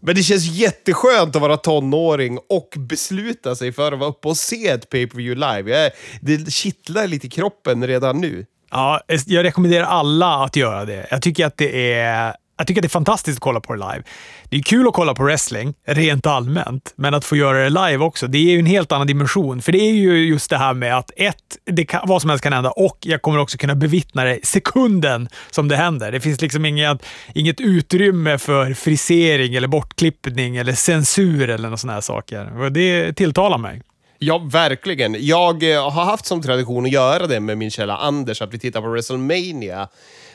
Men det känns jätteskönt att vara tonåring och besluta sig för att vara uppe och se ett pay-per-view live. Jag, det kittlar lite i kroppen redan nu. Ja, jag rekommenderar alla att göra det. Jag tycker att det är jag tycker att det är fantastiskt att kolla på det live. Det är kul att kolla på wrestling, rent allmänt, men att få göra det live också, det är ju en helt annan dimension. För det är ju just det här med att ett, det kan, vad som helst kan hända och jag kommer också kunna bevittna det sekunden som det händer. Det finns liksom inget, inget utrymme för frisering eller bortklippning eller censur eller sådana här saker. Och det tilltalar mig. Ja, verkligen. Jag eh, har haft som tradition att göra det med min källa Anders, att vi tittar på WrestleMania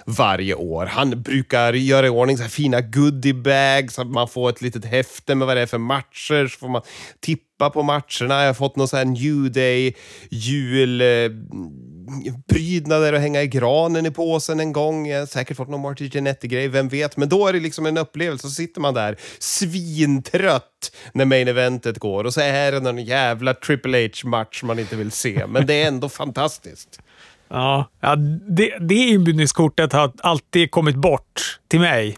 varje år. Han brukar göra i ordning så här fina goodiebags, så att man får ett litet häfte med vad det är för matcher, så får man tippa på matcherna. Jag har fått någon sån här New Day julprydnader eh, att hänga i granen i påsen en gång. Jag har säkert fått någon Marty Genetti-grej, vem vet? Men då är det liksom en upplevelse. Så sitter man där svintrött när main eventet går och så är det någon jävla Triple H-match man inte vill se. Men det är ändå fantastiskt. Ja, ja det, det inbjudningskortet har alltid kommit bort till mig.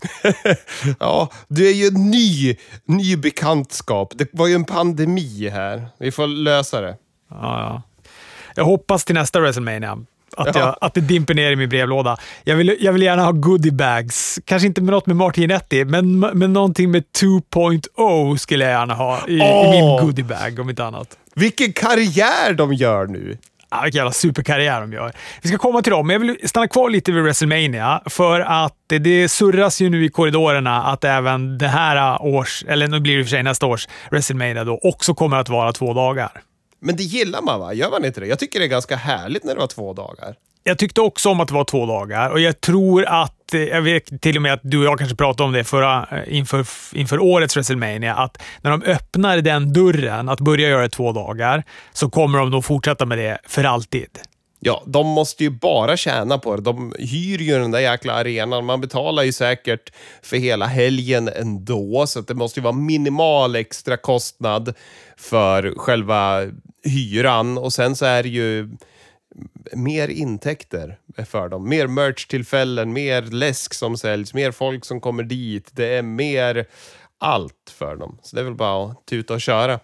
ja, du är ju en ny, ny bekantskap. Det var ju en pandemi här. Vi får lösa det. Ja, ja. Jag hoppas till nästa WrestleMania att, jag, att det dimper ner i min brevlåda. Jag vill, jag vill gärna ha goodiebags. Kanske inte med något med Martinetti, men, men någonting med 2.0 skulle jag gärna ha i, oh. i min goodiebag, om inte annat. Vilken karriär de gör nu! Ja, vilken jävla superkarriär de gör. Vi ska komma till dem, men jag vill stanna kvar lite vid WrestleMania. För att det surras ju nu i korridorerna att även det här års, eller nu blir det i och för sig nästa års WrestleMania då, också kommer att vara två dagar. Men det gillar man va? Gör man inte det? Jag tycker det är ganska härligt när det var två dagar. Jag tyckte också om att det var två dagar och jag tror att, Eh, jag vet till och med att du och jag kanske pratade om det förra, eh, inför, inför årets WrestleMania, att när de öppnar den dörren, att börja göra det två dagar, så kommer de nog fortsätta med det för alltid. Ja, de måste ju bara tjäna på det. De hyr ju den där jäkla arenan. Man betalar ju säkert för hela helgen ändå, så det måste ju vara minimal extra kostnad för själva hyran. Och sen så är det ju mer intäkter för dem. Mer merch-tillfällen, mer läsk som säljs, mer folk som kommer dit. Det är mer allt för dem. Så det är väl bara att tuta och köra.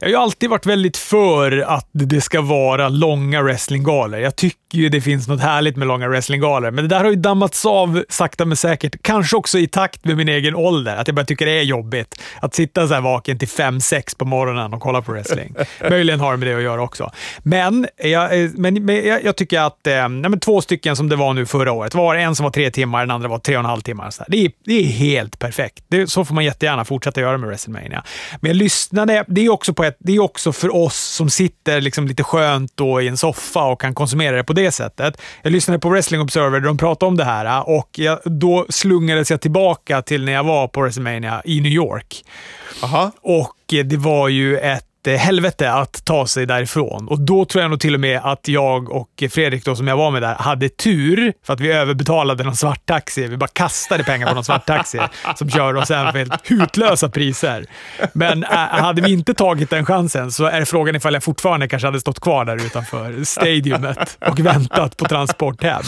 Jag har ju alltid varit väldigt för att det ska vara långa wrestlinggalor. Jag tycker ju det finns något härligt med långa wrestlinggalor, men det där har ju dammats av sakta men säkert. Kanske också i takt med min egen ålder, att jag börjar tycka det är jobbigt att sitta så här vaken till fem sex på morgonen och kolla på wrestling. Möjligen har det med det att göra också. Men jag, men, men jag, jag tycker att eh, nej, två stycken som det var nu förra året, var en som var tre timmar, den andra var tre och en halv timmar. Så det, är, det är helt perfekt. Det, så får man jättegärna fortsätta göra med WrestleMania. Men jag lyssnade, det är också också på ett, det är också för oss som sitter liksom lite skönt då i en soffa och kan konsumera det på det sättet. Jag lyssnade på Wrestling Observer där de pratade om det här och jag, då slungades jag tillbaka till när jag var på WrestleMania i New York. Aha. Och det var ju ett helvete att ta sig därifrån. Och då tror jag nog till och med att jag och Fredrik, då, som jag var med där, hade tur för att vi överbetalade någon svarttaxi. Vi bara kastade pengar på någon svarttaxi som körde oss hem för helt hutlösa priser. Men äh, hade vi inte tagit den chansen så är frågan ifall jag fortfarande kanske hade stått kvar där utanför stadiumet och väntat på transport hem.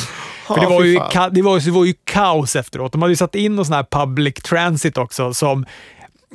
För det var, ju, det, var, det var ju kaos efteråt. De hade ju satt in någon sån här public transit också som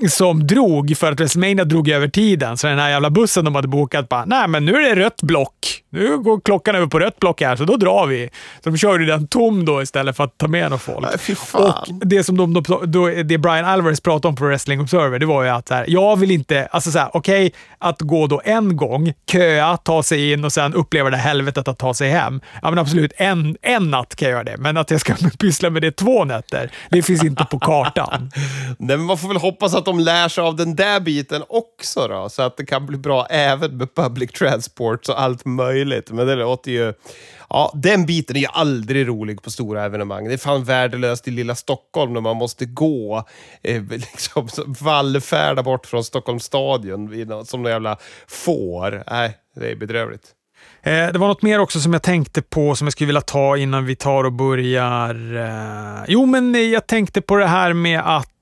som drog för att WrestleMania drog över tiden. Så den här jävla bussen de hade bokat bara, nej men nu är det rött block. Nu går klockan över på rött block här, så då drar vi. Så de körde den tom då istället för att ta med någon folk. Nej, och det som de, då, det Brian Alvarez pratade om på Wrestling Observer, det var ju att här, jag vill inte, alltså såhär, okej, okay, att gå då en gång, köa, ta sig in och sen uppleva det helvetet att ta sig hem. Ja men absolut, en, en natt kan jag göra det, men att jag ska pyssla med det två nätter, det finns inte på kartan. Nej, men man får väl hoppas att de lär sig av den där biten också då, så att det kan bli bra även med public transport och allt möjligt. Men det låter ju... Ja, den biten är ju aldrig rolig på stora evenemang. Det är fan värdelöst i lilla Stockholm när man måste gå, eh, liksom vallfärda bort från Stockholms stadion som några jävla får. Nej, det är bedrövligt. Eh, det var något mer också som jag tänkte på som jag skulle vilja ta innan vi tar och börjar. Eh, jo, men jag tänkte på det här med att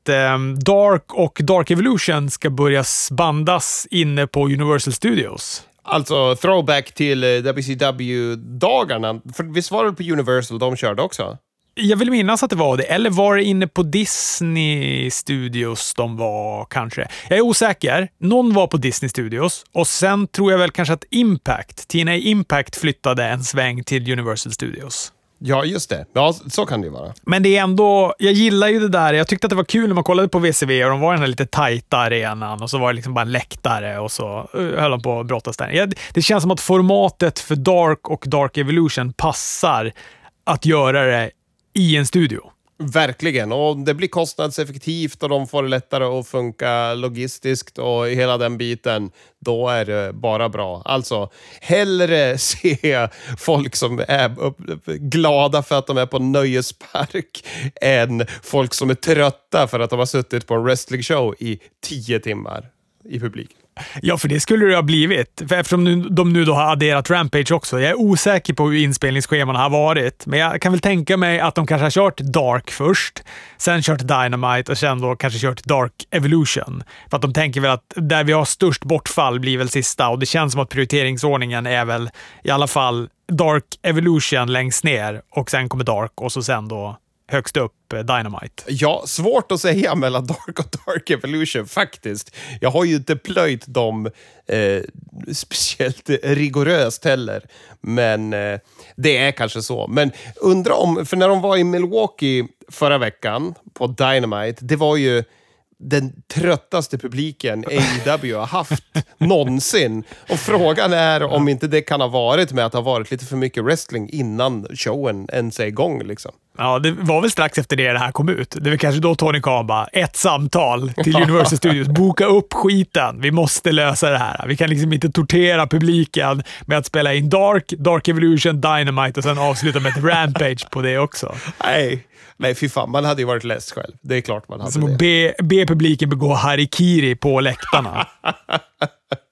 Dark och Dark Evolution ska börja bandas inne på Universal Studios. Alltså throwback till eh, WCW-dagarna. För visst var det på Universal de körde också? Jag vill minnas att det var det. Eller var det inne på Disney Studios de var kanske? Jag är osäker. Någon var på Disney Studios och sen tror jag väl kanske att Impact, TNA Impact flyttade en sväng till Universal Studios. Ja, just det. Ja, så kan det ju vara. Men det är ändå, jag gillar ju det där. Jag tyckte att det var kul när man kollade på VCV och de var i den här lite tajta arenan och så var det liksom bara en läktare och så eh, höll de på att brottas där. Det känns som att formatet för Dark och Dark Evolution passar att göra det i en studio. Verkligen, och det blir kostnadseffektivt och de får det lättare att funka logistiskt och hela den biten. Då är det bara bra. Alltså, hellre se folk som är glada för att de är på nöjespark än folk som är trötta för att de har suttit på en wrestlingshow i tio timmar i publiken. Ja, för det skulle det ha blivit. För eftersom de nu då har adderat Rampage också. Jag är osäker på hur inspelningsscheman har varit, men jag kan väl tänka mig att de kanske har kört Dark först, sen kört Dynamite och sen då kanske kört Dark Evolution. För att de tänker väl att där vi har störst bortfall blir väl sista och det känns som att prioriteringsordningen är väl i alla fall Dark Evolution längst ner och sen kommer Dark och så sen då högst upp eh, Dynamite? Ja, svårt att säga mellan Dark och Dark Evolution faktiskt. Jag har ju inte plöjt dem eh, speciellt rigoröst heller, men eh, det är kanske så. Men undra om, för när de var i Milwaukee förra veckan på Dynamite, det var ju den tröttaste publiken AEW har haft någonsin. Och frågan är om inte det kan ha varit med att det har varit lite för mycket wrestling innan showen ens är igång. Liksom. Ja, det var väl strax efter det det här kom ut. Det var kanske då Tony Khan bara, ett samtal till Universal Studios. Boka upp skiten. Vi måste lösa det här. Vi kan liksom inte tortera publiken med att spela in Dark, Dark Evolution, Dynamite och sen avsluta med ett Rampage på det också. Nej, Nej, fy fan. Man hade ju varit less själv. Det är klart man hade Som det. att be, be publiken begå harikiri på läktarna.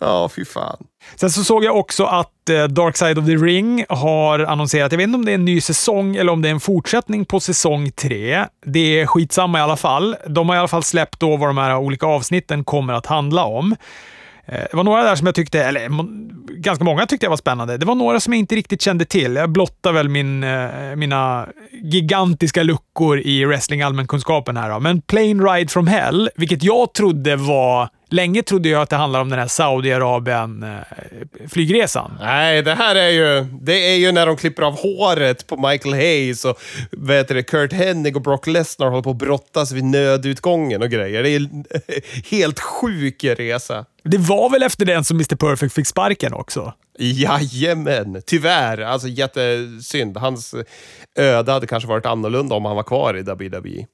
Ja, fy fan. Sen så såg jag också att eh, Dark Side of the Ring har annonserat, jag vet inte om det är en ny säsong eller om det är en fortsättning på säsong tre. Det är skitsamma i alla fall. De har i alla fall släppt då vad de här olika avsnitten kommer att handla om. Eh, det var några där som jag tyckte, eller ganska många tyckte jag var spännande. Det var några som jag inte riktigt kände till. Jag blottar väl min, eh, mina gigantiska luckor i wrestling allmänkunskapen här. Då. Men Plane Ride from Hell, vilket jag trodde var Länge trodde jag att det handlade om den här Saudiarabien-flygresan. Eh, Nej, det här är ju, det är ju när de klipper av håret på Michael Hayes och vet du, Kurt Hennig och Brock Lesnar håller på att brottas vid nödutgången och grejer. Det är helt sjuk resa. Det var väl efter den som Mr Perfect fick sparken också? Jajamän, tyvärr. Alltså jättesynd. Hans öde hade kanske varit annorlunda om han var kvar i WWE.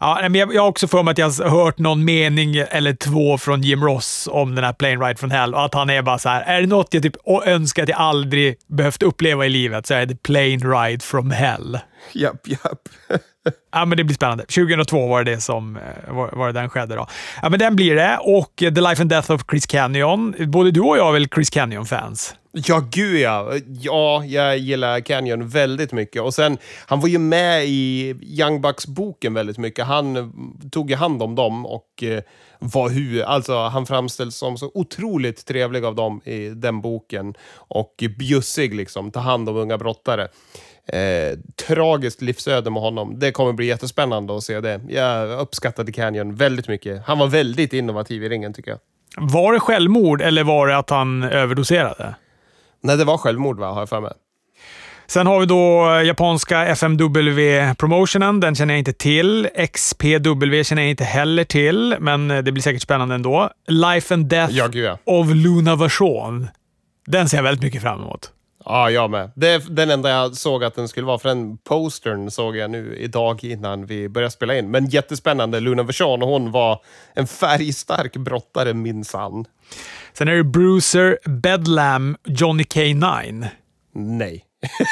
Ja, men jag, jag har också för mig att jag har hört någon mening eller två från Jim Ross om den här Plane Ride from Hell och att han är bara så här, är det något jag typ önskar att jag aldrig behövt uppleva i livet så är det Plane Ride from Hell. Japp, japp. ja, men det blir spännande. 2002 var det, det som eh, var, var det den skedde. Då. Ja, men den blir det. Och The Life and Death of Chris Canyon. Både du och jag är väl Chris Canyon-fans? Ja, gud ja. Ja, jag gillar Canyon väldigt mycket. Och sen, han var ju med i Young Bucks-boken väldigt mycket. Han tog ju hand om dem och eh, var hur, alltså han framställs som så otroligt trevlig av dem i den boken. Och bjussig liksom, ta hand om unga brottare. Eh, tragiskt livsöde med honom. Det kommer bli jättespännande att se det. Jag uppskattade Canyon väldigt mycket. Han var väldigt innovativ i ringen tycker jag. Var det självmord eller var det att han överdoserade? Nej, det var självmord va, har jag för mig. Sen har vi då japanska FMW-promotionen. Den känner jag inte till. XPW känner jag inte heller till, men det blir säkert spännande ändå. Life and Death ja, ja. of Luna Version. Den ser jag väldigt mycket fram emot. Ja, jag med. Det är den enda jag såg att den skulle vara, för den postern såg jag nu idag innan vi började spela in. Men jättespännande. Luna Version, hon var en färgstark brottare minsann. Sen är det Bruiser, Bedlam, Johnny K9. Nej.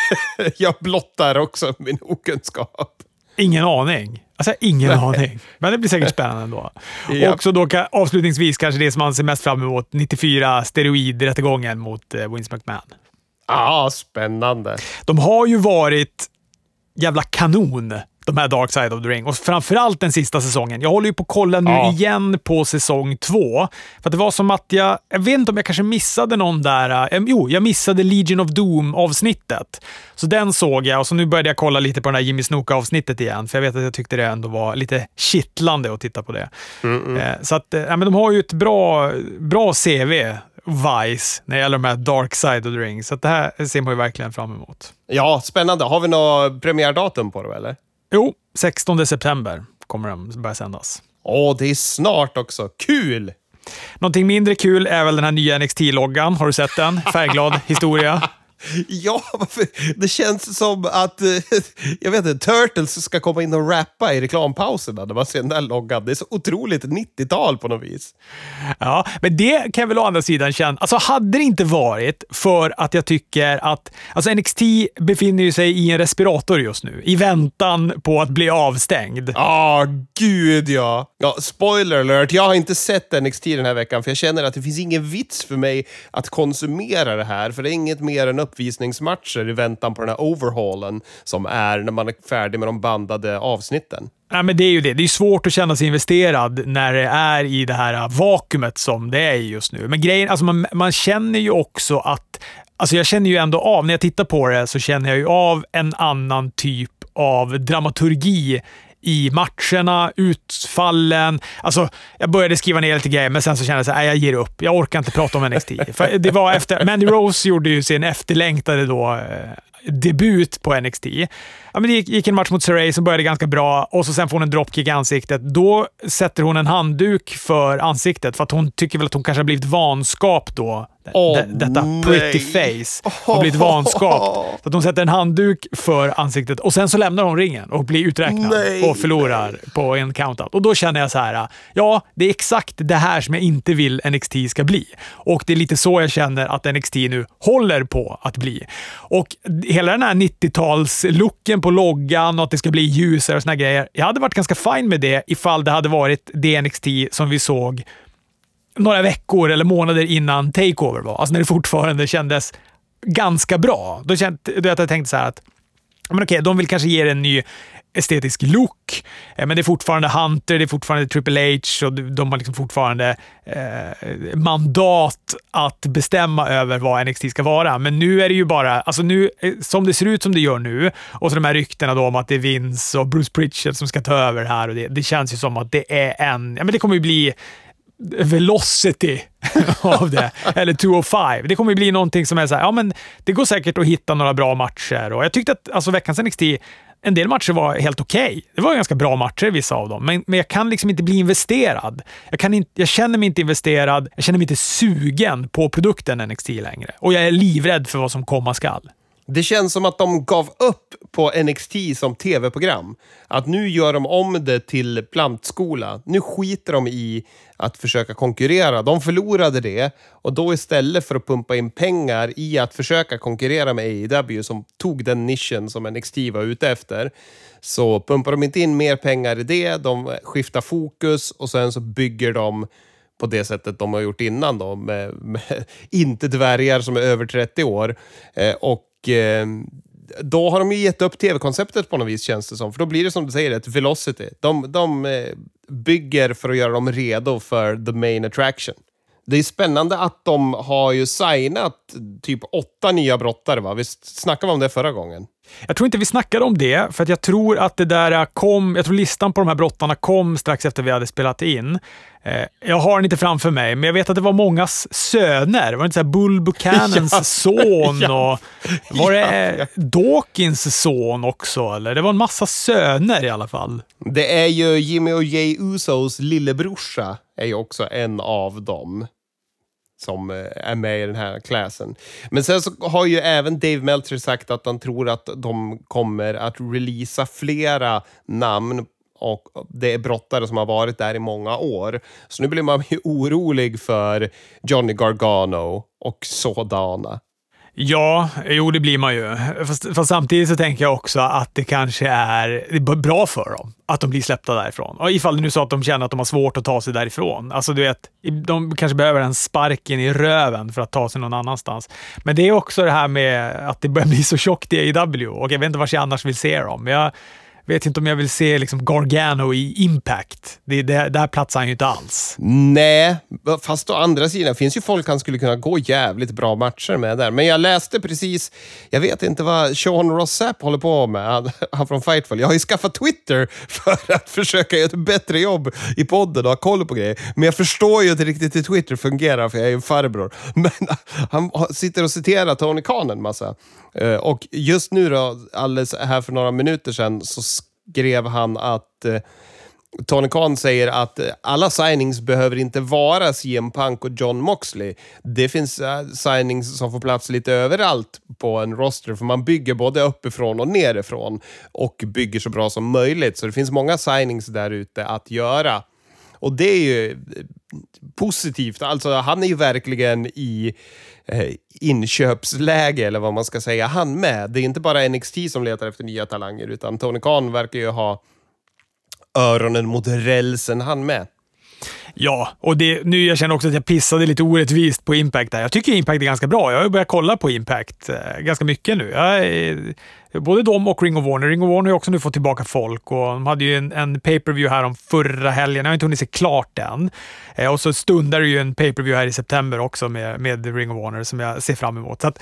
jag blottar också min okunskap. Ingen aning. Alltså, ingen Nej. aning. Men det blir säkert spännande ändå. ja. Och så då avslutningsvis kanske det som man ser mest fram emot, 94 steroidrättegången mot eh, Vince McMahon. Ja, ah, spännande. De har ju varit jävla kanon de här Dark Side of the Ring. Och framförallt den sista säsongen. Jag håller ju på att kolla nu Ja. igen på säsong två. För det var som att jag... Jag vet inte om jag kanske missade någon där... eh, jo, jag missade Legion of Doom-avsnittet. Så den såg jag och så nu började jag kolla lite på det här Jimmy Snuka-avsnittet igen. För jag vet att jag tyckte det ändå var lite kittlande att titta på det. Eh, Så att, eh, men de har ju ett bra, bra CV, Vice, när det gäller de här Dark Side of the Ring. Så det här ser man ju verkligen fram emot. Ja, spännande. Har vi något premiärdatum på det eller? Jo, 16 september kommer de börja sändas. Åh, det är snart också. Kul! Någonting mindre kul är väl den här nya NXT-loggan. Har du sett den? Färgglad historia. Ja, varför? det känns som att, eh, jag vet inte, Turtles ska komma in och rappa i reklampauserna när man ser den där loggan. Det är så otroligt 90-tal på något vis. Ja, men det kan jag väl å andra sidan känna. Alltså hade det inte varit för att jag tycker att... Alltså NXT befinner ju sig i en respirator just nu, i väntan på att bli avstängd. Ja, gud ja. ja. Spoiler alert, jag har inte sett NXT den här veckan för jag känner att det finns ingen vits för mig att konsumera det här. För det är inget mer än uppvisningsmatcher i väntan på den här overhaulen som är när man är färdig med de bandade avsnitten. Ja, men det är ju det. Det är svårt att känna sig investerad när det är i det här vakuumet som det är just nu. Men grejen, alltså man, man känner ju också att... Alltså jag känner ju ändå av, när jag tittar på det, så känner jag ju av en annan typ av dramaturgi i matcherna, utfallen. Alltså, jag började skriva ner lite grejer, men sen så kände jag att jag ger upp. Jag orkar inte prata om NXT. För det var efter, Mandy Rose gjorde ju sin efterlängtade då, eh, debut på NXT. Ja, men det gick, gick en match mot Saray som började ganska bra och så sen får hon en dropkick i ansiktet. Då sätter hon en handduk för ansiktet för att hon tycker väl att hon kanske har blivit vanskap då. D- Detta pretty nej. face har blivit vanskap. Så att hon sätter en handduk för ansiktet och sen så lämnar hon ringen och blir uträknad Nej. och förlorar på en countout. Och då känner jag så här, ja, det är exakt det här som jag inte vill NXT ska bli. Och det är lite så jag känner att NXT nu håller på att bli. Och hela den här 90-talslooken på loggan och att det ska bli ljusare och såna grejer. Jag hade varit ganska fine med det ifall det hade varit DNXT som vi såg några veckor eller månader innan Takeover var. Alltså när det fortfarande kändes ganska bra. Då, känt, då jag tänkte så här att men okej, de vill kanske ge det en ny estetisk look, eh, men det är fortfarande Hunter, det är fortfarande Triple H och de har liksom fortfarande eh, mandat att bestämma över vad NXT ska vara. Men nu är det ju bara, alltså nu, eh, som det ser ut som det gör nu, och så de här ryktena då om att det är Vince och Bruce Pritchard som ska ta över det här och det, det känns ju som att det är en, ja men det kommer ju bli velocity av det. Eller 205. Det kommer ju bli någonting som är så här, ja men det går säkert att hitta några bra matcher. Och jag tyckte att alltså, veckans NXT, en del matcher var helt okej. Det var ganska bra matcher, vissa av dem. Men, men jag kan liksom inte bli investerad. Jag, kan in, jag känner mig inte investerad. Jag känner mig inte sugen på produkten NXT längre. Och jag är livrädd för vad som komma skall. Det känns som att de gav upp på NXT som tv-program. Att nu gör de om det till plantskola. Nu skiter de i att försöka konkurrera. De förlorade det och då istället för att pumpa in pengar i att försöka konkurrera med AEW som tog den nischen som NXT var ute efter så pumpar de inte in mer pengar i det. De skiftar fokus och sen så bygger de på det sättet de har gjort innan då, med, med inte dvärgar som är över 30 år. Eh, och eh, då har de ju gett upp tv-konceptet på något vis känns det som. För då blir det som du säger, ett velocity. De, de eh, bygger för att göra dem redo för the main attraction. Det är spännande att de har ju signat typ åtta nya brottare, va? Visst snackade vi om det förra gången? Jag tror inte vi snackade om det, för jag tror att det där kom, jag tror listan på de här brottarna kom strax efter vi hade spelat in. Eh, jag har den inte framför mig, men jag vet att det var mångas söner. Var det inte så här Bull Buchanans Ja, son ja. och var det Ja, eh, Dawkins son också? Eller? Det var en massa söner i alla fall. Det är ju Jimmy och Jay Usos lillebrorsa är ju också en av dem som eh, är med i den här klassen. Men sen så har ju även Dave Meltzer sagt att han tror att de kommer att releasa flera namn och det är brottare som har varit där i många år. Så nu blir man ju orolig för Johnny Gargano och sådana. Ja, jo det blir man ju. Fast, fast samtidigt så tänker jag också att det kanske är, det är bra för dem att de blir släppta därifrån. Och ifall det nu så att de känner att de har svårt att ta sig därifrån. Alltså du vet, de kanske behöver en sparken i röven för att ta sig någon annanstans. Men det är också det här med att det börjar bli så tjockt i AEW och jag vet inte vart jag annars vill se dem. Jag, vet inte om jag vill se liksom Gargano i Impact. Det, det, där platsar han ju inte alls. Nej, fast å andra sidan finns ju folk han skulle kunna gå jävligt bra matcher med där. Men jag läste precis, jag vet inte vad Sean Rossap håller på med, han, han från Fightful. Jag har ju skaffat Twitter för att försöka göra ett bättre jobb i podden och ha koll på grejer. Men jag förstår ju inte riktigt hur Twitter fungerar, för jag är ju en farbror. Men han sitter och citerar Tony Khan en massa. Eh, och just nu då, alldeles här för några minuter sedan, så skrev han att eh, Tony Khan säger att eh, alla signings behöver inte vara CM Punk och John Moxley. Det finns signings som får plats lite överallt på en roster, för man bygger både uppifrån och nerifrån och bygger så bra som möjligt. Så det finns många signings där ute att göra. Och det är ju positivt. Alltså, han är ju verkligen i eh, inköpsläge, eller vad man ska säga, han med. Det är inte bara NXT som letar efter nya talanger, utan Tony Khan verkar ju ha öronen mot rälsen han med. Ja, och det, nu jag känner också att jag pissade lite orättvist på Impact där. Jag tycker Impact är ganska bra. Jag har börjat kolla på Impact eh, ganska mycket nu. Jag eh, både de och Ring of Warner. Ring of Warner har också nu fått tillbaka folk och de hade ju en, en pay-per-view här om förra helgen. Jag har inte hunnit se klart den. Eh, och så stundar det ju en pay-per-view här i september också med, med Ring of Warner som jag ser fram emot. Så, att,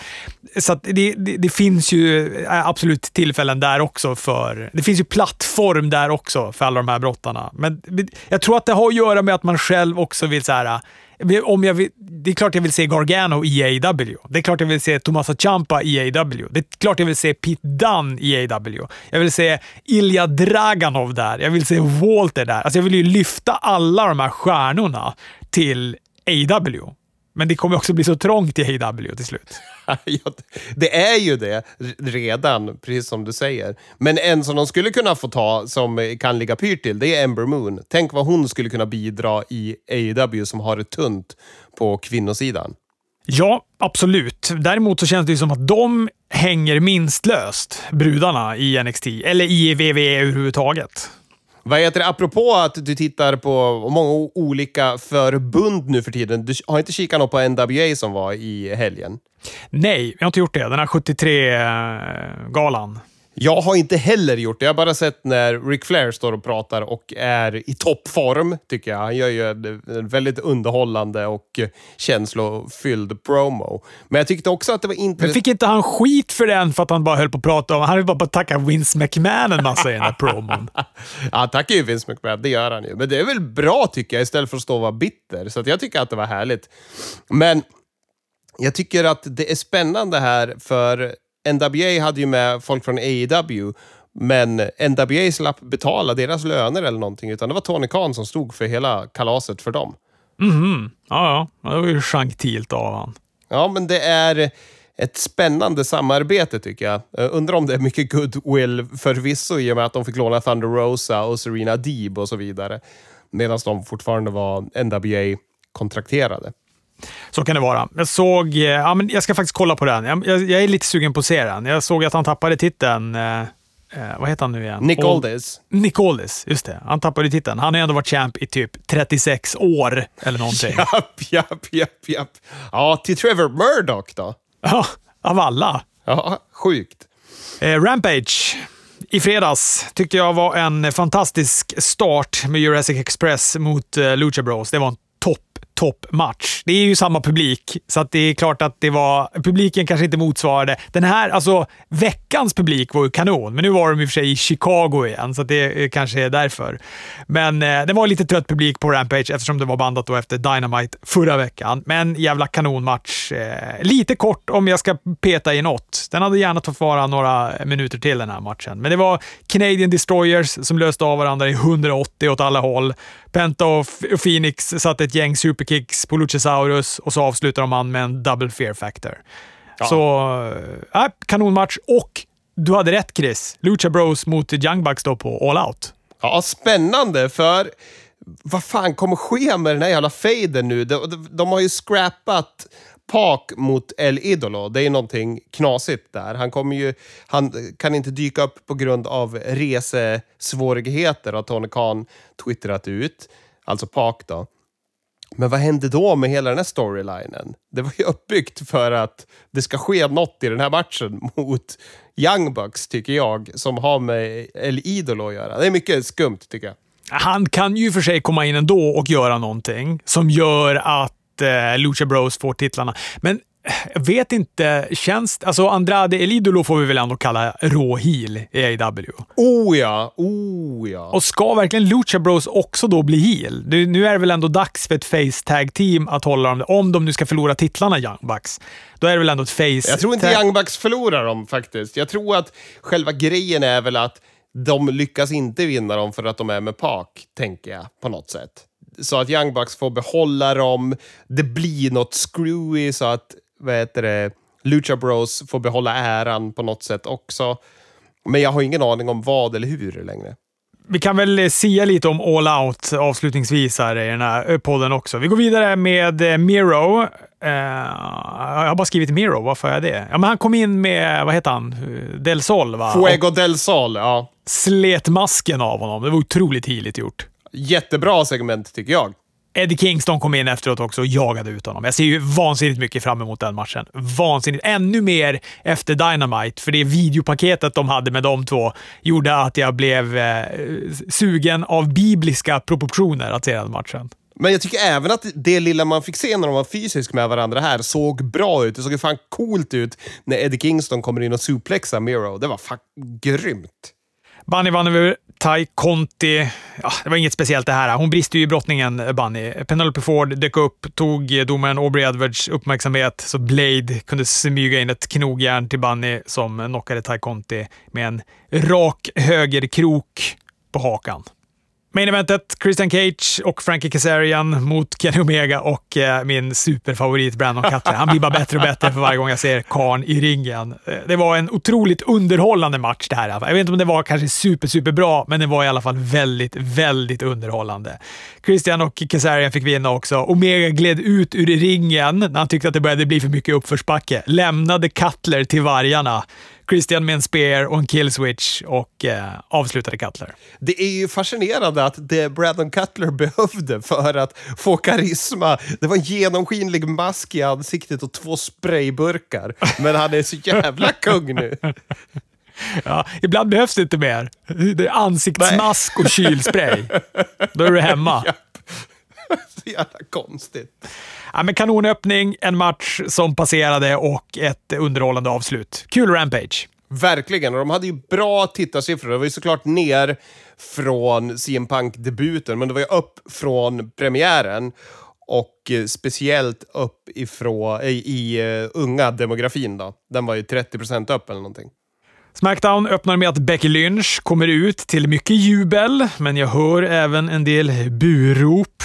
så att det, det, det, finns ju eh, absolut tillfällen där också för... Det finns ju plattform där också för alla de här brottarna. Men jag tror att det har att göra med att man själv också vill så här eh, om jag vill, det är klart jag vill se Gargano i AW. Det är klart jag vill se Tomasa Ciampa i AW. Det är klart jag vill se Pete Dunne i AW. Jag vill se Ilja Draganov där. Jag vill se Walter där. Alltså jag vill ju lyfta alla de här stjärnorna till AW. Men det kommer också bli så trångt i AW till slut. det är ju det redan, precis som du säger. Men en som de skulle kunna få ta, som kan ligga pyrt till, det är Ember Moon. Tänk vad hon skulle kunna bidra i AEW som har det tunt på kvinnosidan. Ja, absolut. Däremot så känns det ju som att de hänger minst löst, brudarna i NXT, eller i WWE överhuvudtaget. Vad heter det, apropå att du tittar på många olika förbund nu för tiden. Du har inte kikat något på NWA som var i helgen? Nej, jag har inte gjort det. Den här 73-galan. Jag har inte heller gjort det. Jag har bara sett när Ric Flair står och pratar och är i toppform, tycker jag. Han gör ju en väldigt underhållande och känslofylld promo. Men jag tyckte också att det var intressant... Men fick inte han skit för den för att han bara höll på att prata om... Han höll bara på att tacka Vince McMahon en massa i den här promon. ja, han tackar ju Vince McMahon. Det gör han ju. Men det är väl bra, tycker jag, istället för att stå och vara bitter. Så jag tycker att det var härligt. Men jag tycker att det är spännande här, för NWA hade ju med folk från AEW, men NWA slapp betala deras löner eller någonting, utan det var Tony Khan som stod för hela kalaset för dem. Mhm, ja, ja. Det var ju gentilt av han. Ja, men det är ett spännande samarbete tycker jag. jag. Undrar om det är mycket goodwill förvisso i och med att de fick låna Thunder Rosa och Serena Deeb och så vidare. Medan de fortfarande var NWA-kontrakterade. Så kan det vara. Jag såg, eh, ja, men jag ska faktiskt kolla på den. Jag, jag, är lite sugen på att se den. Jag såg att han tappade titeln. Eh, eh vad heter han nu igen? Nick Aldis. Nick Aldis, just det. Han tappade titeln. Han har ändå varit champ i typ 36 år eller någonting. japp, japp, japp, japp. Ja, till Trevor Murdoch då? Ja, av alla. Ja, sjukt. Eh, Rampage. I fredags tyckte jag var en fantastisk start med Jurassic Express mot uh, Lucha Bros. Det var en toppmatch. Det är ju samma publik, så att det är klart att det var... Publiken kanske inte motsvarade... Den här, alltså veckans publik var ju kanon, men nu var de i och för sig i Chicago igen, så det kanske är därför. Men eh, det var lite trött publik på Rampage eftersom det var bandat då efter Dynamite förra veckan. Men jävla kanonmatch. Eh, lite kort om jag ska peta i något. Den hade gärna fått vara några minuter till den här matchen, men det var Canadian Destroyers som löste av varandra i 180 åt alla håll. Penta och Phoenix satte ett gäng superkicks på Luchasaurus och så avslutar de med en double fear factor. Ja. Så, äh, kanonmatch och du hade rätt Chris. Lucha Bros mot Young Bucks då på All Out. Ja, spännande för vad fan kommer ske med den här jävla faden nu? De, de, de har ju scrappat Pak mot El Idolo. Det är någonting knasigt där. Han, kommer ju, han kan inte dyka upp på grund av resesvårigheter, har Tony Khan twittrat ut. Alltså Pak då. Men vad hände då med hela den här storylinen? Det var ju uppbyggt för att det ska ske något i den här matchen mot Young Bucks, tycker jag, som har med El Idolo att göra. Det är mycket skumt, tycker jag. Han kan ju för sig komma in ändå och göra någonting som gör att eh, Lucha Bros får titlarna. Men jag vet inte, känns... Alltså Andrade Elidolo får vi väl ändå kalla rå heel i AEW. Oh ja, oh ja. Och ska verkligen Lucha Bros också då bli heel? Nu, nu är det väl ändå dags för ett face tag team att hålla dem, om de nu ska förlora titlarna Young Bucks. Då är det väl ändå ett face Jag tror inte Young Bucks förlorar dem faktiskt. Jag tror att själva grejen är väl att de lyckas inte vinna dem för att de är med Park, tänker jag, på något sätt. Så att Young Bucks får behålla dem, det blir något screwy så att vad heter det, Lucha Bros får behålla äran på något sätt också. Men jag har ingen aning om vad eller hur längre. Vi kan väl sia lite om All Out avslutningsvis här i den här podden också. Vi går vidare med eh, Miro. Uh, jag har bara skrivit Miro, varför är jag det? Ja, men han kom in med, vad heter han? Del Sol, va? Fuego Del Sol, ja. Slet masken av honom. Det var otroligt heligt gjort. Jättebra segment, tycker jag. Eddie Kingston kom in efteråt också och jagade ut honom. Jag ser ju vansinnigt mycket fram emot den matchen. Vansinnigt. Ännu mer efter Dynamite, för det videopaketet de hade med de två gjorde att jag blev eh, sugen av bibliska proportioner att se den matchen. Men jag tycker även att det lilla man fick se när de var fysisk med varandra här såg bra ut. Det såg fan coolt ut när Eddie Kingston kommer in och suplexar Miro. Det var fan grymt. Bunny vann över Tai Conti. Ja, det var inget speciellt det här. Hon brister ju i brottningen, Bunny. Penelope Ford dök upp, tog domaren Aubrey Edwards uppmärksamhet så Blade kunde smyga in ett knogjärn till Bunny som knockade Tai Conti med en rak högerkrok på hakan. Main eventet, Christian Cage och Frankie Kazarian mot Kenny Omega och eh, min superfavorit Brandon Cutler. Han blir bara bättre och bättre för varje gång jag ser karn i ringen. Eh, det var en otroligt underhållande match det här. Jag vet inte om det var kanske super, super bra, men det var i alla fall väldigt, väldigt underhållande. Christian och Kazarian fick vinna också. Omega gled ut ur ringen när han tyckte att det började bli för mycket uppförsbacke. Lämnade Cutler till vargarna. Christian med en spear och en killswitch och eh, avslutade Cutler. Det är ju fascinerande att det Brandon Cutler behövde för att få karisma, det var en genomskinlig mask i ansiktet och två sprayburkar. Men han är så jävla kung nu. Ja, ibland behövs det inte mer. Det är ansiktsmask och kylspray. Då är du hemma. Så jävla konstigt. Ja, men kanonöppning, en match som passerade och ett underhållande avslut. Kul Rampage. Verkligen, och de hade ju bra tittarsiffror. Det var ju såklart ner från CM Punk-debuten, men det var ju upp från premiären och eh, speciellt upp ifrån, i, i uh, unga demografin. Då. Den var ju 30% upp eller någonting. Smackdown öppnar med att Becky Lynch kommer ut till mycket jubel, men jag hör även en del burop.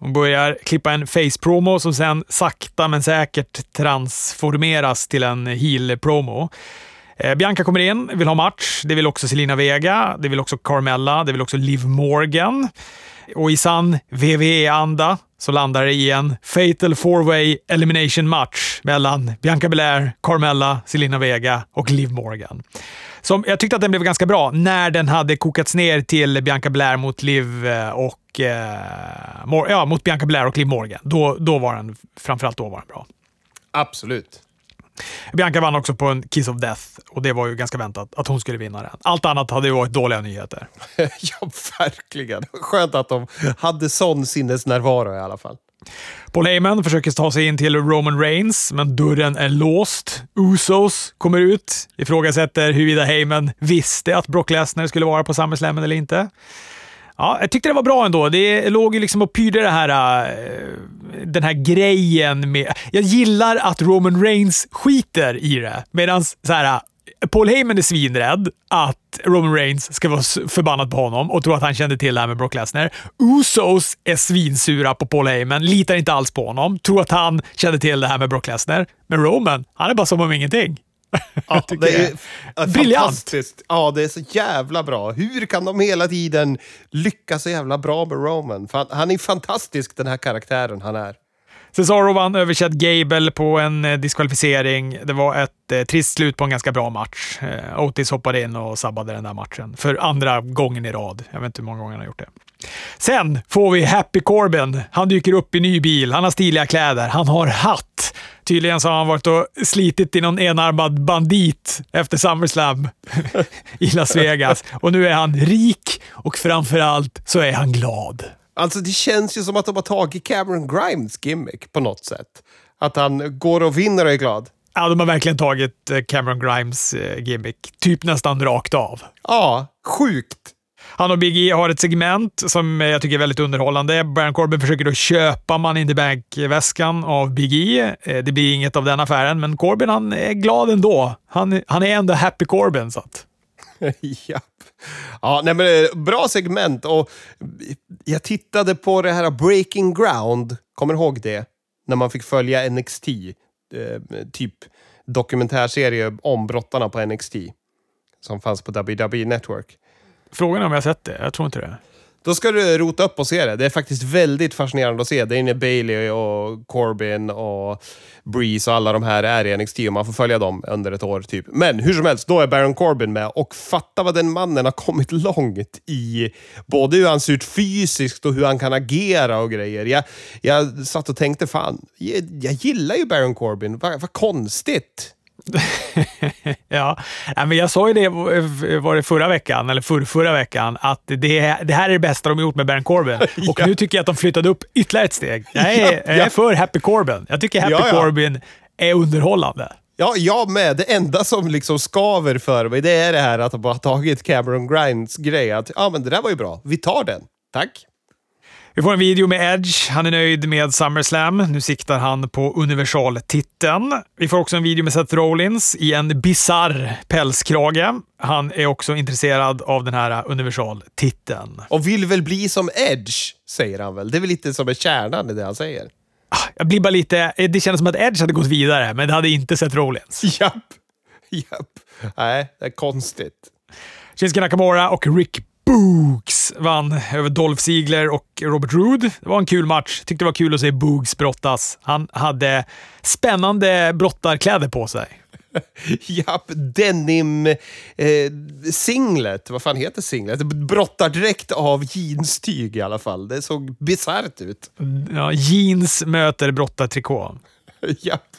Hon börjar klippa en face-promo som sen sakta men säkert transformeras till en heel-promo. Eh, Bianca kommer in, vill ha match. Det vill också Selina Vega, det vill också Carmella, det vill också Liv Morgan. Och i sann WWE-anda så landar det i en Fatal Four-Way Elimination Match mellan Bianca Belair, Carmella, Selina Vega och Liv Morgan. Som, jag tyckte att den blev ganska bra när den hade kokats ner till Bianca Belair mot Liv eh, och och... Eh, ja, mot Bianca Belair och Liv Morgan. Då, då var den, framförallt då var den bra. Absolut. Bianca vann också på en Kiss of Death och det var ju ganska väntat att hon skulle vinna den. Allt annat hade ju varit dåliga nyheter. ja, verkligen. Skönt att de hade sån sinnesnärvaro i alla fall. Paul Heyman försöker ta sig in till Roman Reigns, men dörren är låst. Usos kommer ut, ifrågasätter huruvida Heyman visste att Brock Lesnar skulle vara på SummerSlam eller inte. Ja, jag tyckte det var bra ändå. Det låg ju liksom och pyrde det här, eh, den här grejen med... Jag gillar att Roman Reigns skiter i det, medan så här, Paul Heyman är svinrädd att Roman Reigns ska vara förbannad på honom och tro att han kände till det här med Brock Lesnar. Usos är svinsura på Paul Heyman, litar inte alls på honom, tror att han kände till det här med Brock Lesnar. Men Roman, han är bara som om ingenting. Ja, det är, är. Ja, det är så jävla bra. Hur kan de hela tiden lyckas så jävla bra med Roman? Han är fantastisk, den här karaktären han är. Cesaro vann över Chad Gable på en eh, diskvalificering. Det var ett eh, trist slut på en ganska bra match. Eh, Otis hoppade in och sabbade den där matchen för andra gången i rad. Jag vet inte hur många gånger han har gjort det. Sen får vi Happy Corbin. Han dyker upp i ny bil, han har stiliga kläder, han har hatt. Tydligen så har han varit och slitit i någon enarmad bandit efter SummerSlam i Las Vegas. Och nu är han rik och framförallt så är han glad. Alltså det känns ju som att de har tagit Cameron Grimes gimmick på något sätt. Att han går och vinner och är glad. Ja, de har verkligen tagit eh, Cameron Grimes eh, gimmick. Typ nästan rakt av. Ja, sjukt. Han och Big E har ett segment som jag tycker är väldigt underhållande. Baron Corbin försöker då köpa Money in the Bank-väskan av Big E. Eh, det blir inget av den affären, men Corbin han är glad ändå. Han, han är ändå happy Corbin. Så att. Japp. Ja, nej, men eh, bra segment. Och jag tittade på det här Breaking Ground. Kommer du ihåg det? När man fick följa NXT. Eh, typ dokumentärserie om brottarna på NXT. Som fanns på WWE Network. Frågan är om jag har sett det. Jag tror inte det. Då ska du rota upp och se det. Det är faktiskt väldigt fascinerande att se. Det är när Bailey och Corbin och Breeze och alla de här är i NXT och man får följa dem under ett år typ. Men hur som helst, då är Baron Corbin med och fatta vad den mannen har kommit långt i både hur han ser ut fysiskt och hur han kan agera och grejer. Jag, jag satt och tänkte, fan, jag, jag gillar ju Baron Corbin. Vad, vad konstigt. ja, men jag sa ju det var det förra veckan, eller för, förra veckan, att det, det här är det bästa de gjort med Baron Corbin. Och ja. nu tycker jag att de flyttade upp ytterligare ett steg. Jag är, ja, ja. jag är för Happy Corbin. Jag tycker Happy Corbin är underhållande. Ja, jag med. Det enda som liksom skaver för mig, det är det här att de har tagit Cameron Grinds grej. Att ja, men det där var ju bra. Vi tar den. Tack. Vi får en video med Edge. Han är nöjd med SummerSlam. Nu siktar han på universaltiteln. Vi får också en video med Seth Rollins i en bizarr pälskrage. Han är också intresserad av den här universaltiteln. Och vill väl bli som Edge, säger han väl. Det är väl lite som är kärnan i det han säger. Ah, jag blir bara lite... Det känns som att Edge hade gått vidare, men det hade inte Seth Rollins. Japp. Japp. Nej, det är konstigt. Shinsuke Nakamura och Rick Boogs vann över Dolph Ziegler och Robert Roode. Det var en kul match. Tyckte det var kul att se Boogs brottas. Han hade spännande brottarkläder på sig. Japp, denim eh, singlet. Vad fan heter singlet? Brottardräkt av jeanstyg i alla fall. Det såg bisarrt ut. Ja, jeans möter brottartrikå. Japp.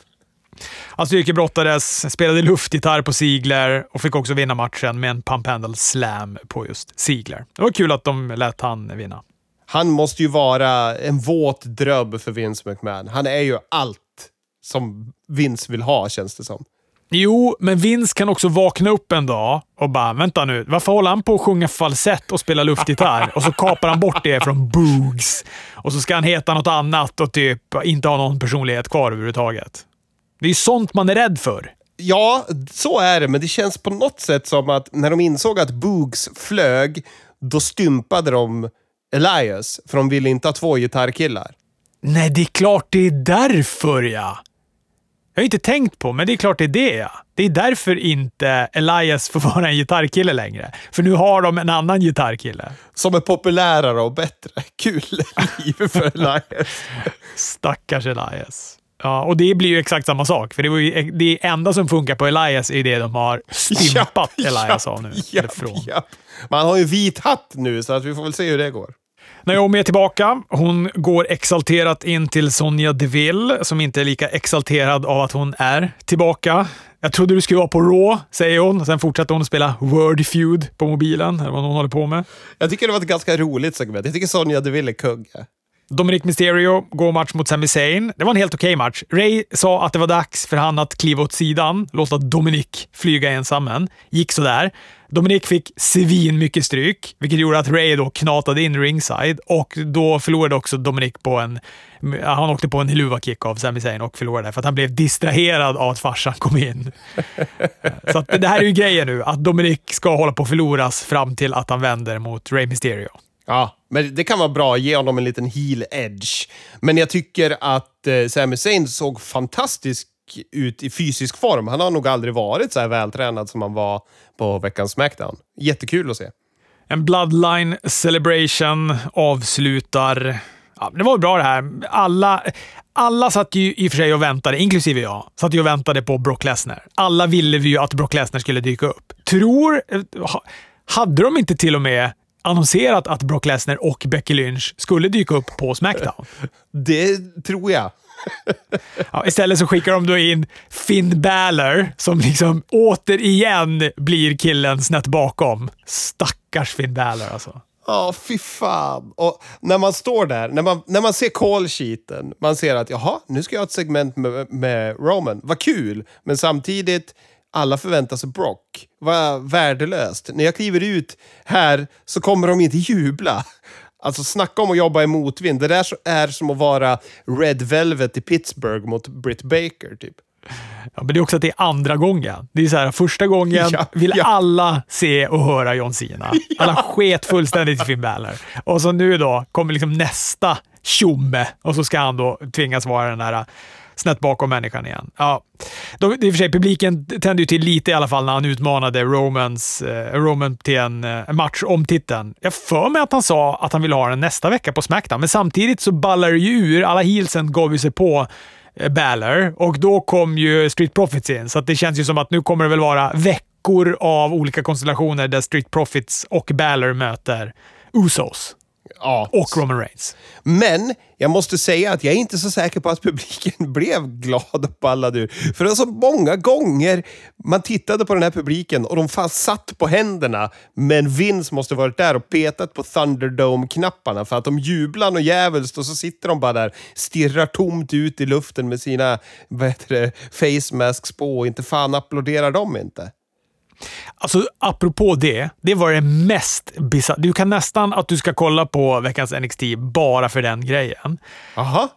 Han styrkebrottades, spelade luftgitarr på Ziegler och fick också vinna matchen med en pump handle slam på just Ziegler. Det var kul att de lät han vinna. Han måste ju vara en våt dröm för Vince McMahon. Han är ju allt som Vince vill ha, känns det som. Jo, men Vince kan också vakna upp en dag och bara “Vänta nu, varför håller han på att sjunga falsett och spela luftgitarr?” och så kapar han bort det från Boogs. Och så ska han heta något annat och typ inte ha någon personlighet kvar överhuvudtaget. Det är ju sånt man är rädd för. Ja, så är det, men det känns på något sätt som att när de insåg att Boogs flög, då stympade de Elias, för de ville inte ha två gitarrkillar. Nej, det är klart det är därför ja. Jag har inte tänkt på, men det är klart det är det ja. Det är därför inte Elias får vara en gitarrkille längre. För nu har de en annan gitarrkille. Som är populärare och bättre. Kul liv för Elias. Stackars Elias. Ja, och det blir ju exakt samma sak. För det, var ju, det enda som funkar på Elias är det de har stympat japp, Elias av nu. Japp, japp. Man har ju vit hatt nu, så att vi får väl se hur det går. Naomi är tillbaka. Hon går exalterat in till Sonja Deville, som inte är lika exalterad av att hon är tillbaka. Jag trodde du skulle vara på Raw, säger hon. Sen fortsätter hon spela Word Feud på mobilen, eller vad hon håller på med. Jag tycker det var ett ganska roligt segment. Jag tycker Sonja Deville är kung. Dominic Mysterio går match mot Sami Zayn. Det var en helt okej okay match. Ray sa att det var dags för han att kliva åt sidan, låta Dominic flyga ensam. Gick sådär. Dominic fick svin mycket stryk, vilket gjorde att Ray då knatade in ringside och då förlorade också Dominic på en... Han åkte på en hiluva-kick av Sami Zayn och förlorade för att han blev distraherad av att farsan kom in. Så det här är ju grejen nu, att Dominic ska hålla på att förloras fram till att han vänder mot Ray Mysterio. Ja, men det kan vara bra att ge honom en liten heel edge. Men jag tycker att eh, Sami Zayn såg fantastisk ut i fysisk form. Han har nog aldrig varit så här vältränad som han var på veckans Smackdown. Jättekul att se. En Bloodline Celebration avslutar... Ja, det var bra det här. Alla, alla satt ju i och för sig och väntade, inklusive jag, satt ju och väntade på Brock Lesnar. Alla ville vi ju att Brock Lesnar skulle dyka upp. Tror... Eh, hade de inte till och med annonserat att Brock Lesnar och Becky Lynch skulle dyka upp på Smackdown? Det tror jag. ja, istället så skickar de då in Finn Balor, som liksom återigen blir killen snett bakom. Stackars Finn Balor alltså. Ja, oh, fy fan. Och när man står där, när man, när man ser call sheeten, man ser att jaha, nu ska jag ha ett segment med, med Roman. Vad kul! Men samtidigt, alla förväntar sig Brock. Vad värdelöst. När jag kliver ut här så kommer de inte jubla. Alltså snacka om att jobba i motvind. Det där är som att vara Red Velvet i Pittsburgh mot Britt Baker, typ. Ja, men det är också att det är andra gången. Det är så här, första gången ja, vill ja. alla se och höra John Cena. Alla sket fullständigt i Finn Balor. Och så nu då kommer liksom nästa tjomme och så ska han då tvingas vara den här snett bakom människan igen. Ja. De, I och för sig, publiken tände ju till lite i alla fall när han utmanade Romans, eh, Roman till en eh, match om titeln. Jag för mig att han sa att han vill ha den nästa vecka på Smackdown, men samtidigt så ballar det ju ur. Alla heelsen gav ju sig på eh, Balor och då kom ju Street Profits in, så det känns ju som att nu kommer det väl vara veckor av olika konstellationer där Street Profits och Balor möter Usos. Ja. Och Roman Reigns. Men jag måste säga att jag är inte så säker på att publiken blev glad och ballad ur. För det var så många gånger man tittade på den här publiken och de fan satt på händerna. Men Vince måste varit där och petat på Thunderdome-knapparna för att de jublar och jävligt och så sitter de bara där, stirrar tomt ut i luften med sina vad heter det, face masks på och inte fan applåderar de inte. Alltså, apropå det, det var det mest bisarra. Du kan nästan att du ska kolla på veckans NXT bara för den grejen. Aha.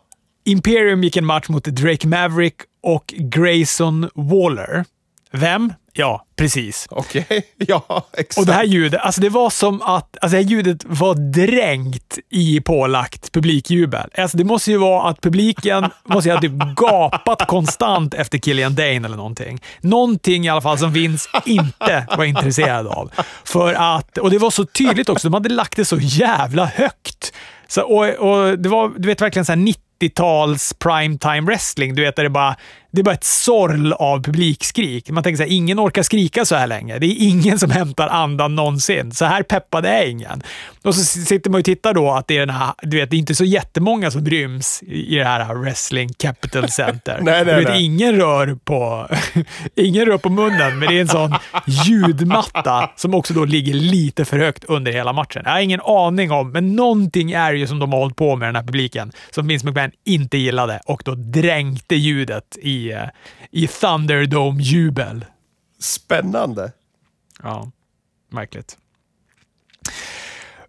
Imperium gick en match mot Drake Maverick och Grayson Waller. Vem? Ja, precis. Okej, okay. ja, exakt. Och det här ljudet, alltså det var som att alltså det här ljudet var dränkt i pålagt publikjubel. Alltså det måste ju vara att publiken måste ju ha typ gapat konstant efter Killian Dane eller någonting. Någonting i alla fall som Vince inte var intresserad av. För att, och det var så tydligt också, de hade lagt det så jävla högt. Så, och, och det var du vet, verkligen så 90-tals primetime wrestling. Du vet, där det bara det är bara ett sorl av publikskrik. Man tänker så här, ingen orkar skrika så här länge. Det är ingen som hämtar andan någonsin. Så här peppad är ingen. Och så sitter man och tittar då att det är den här, du vet, det är inte så jättemånga som ryms i det här Wrestling Capital Center. nej, nej, vet, nej. Ingen, rör på, ingen rör på munnen, men det är en sån ljudmatta som också då ligger lite för högt under hela matchen. Jag har ingen aning om, men någonting är ju som de har hållit på med den här publiken som Vince McMahon inte gillade och då dränkte ljudet i i, Thunderdome-jubel. Spännande. Ja, märkligt.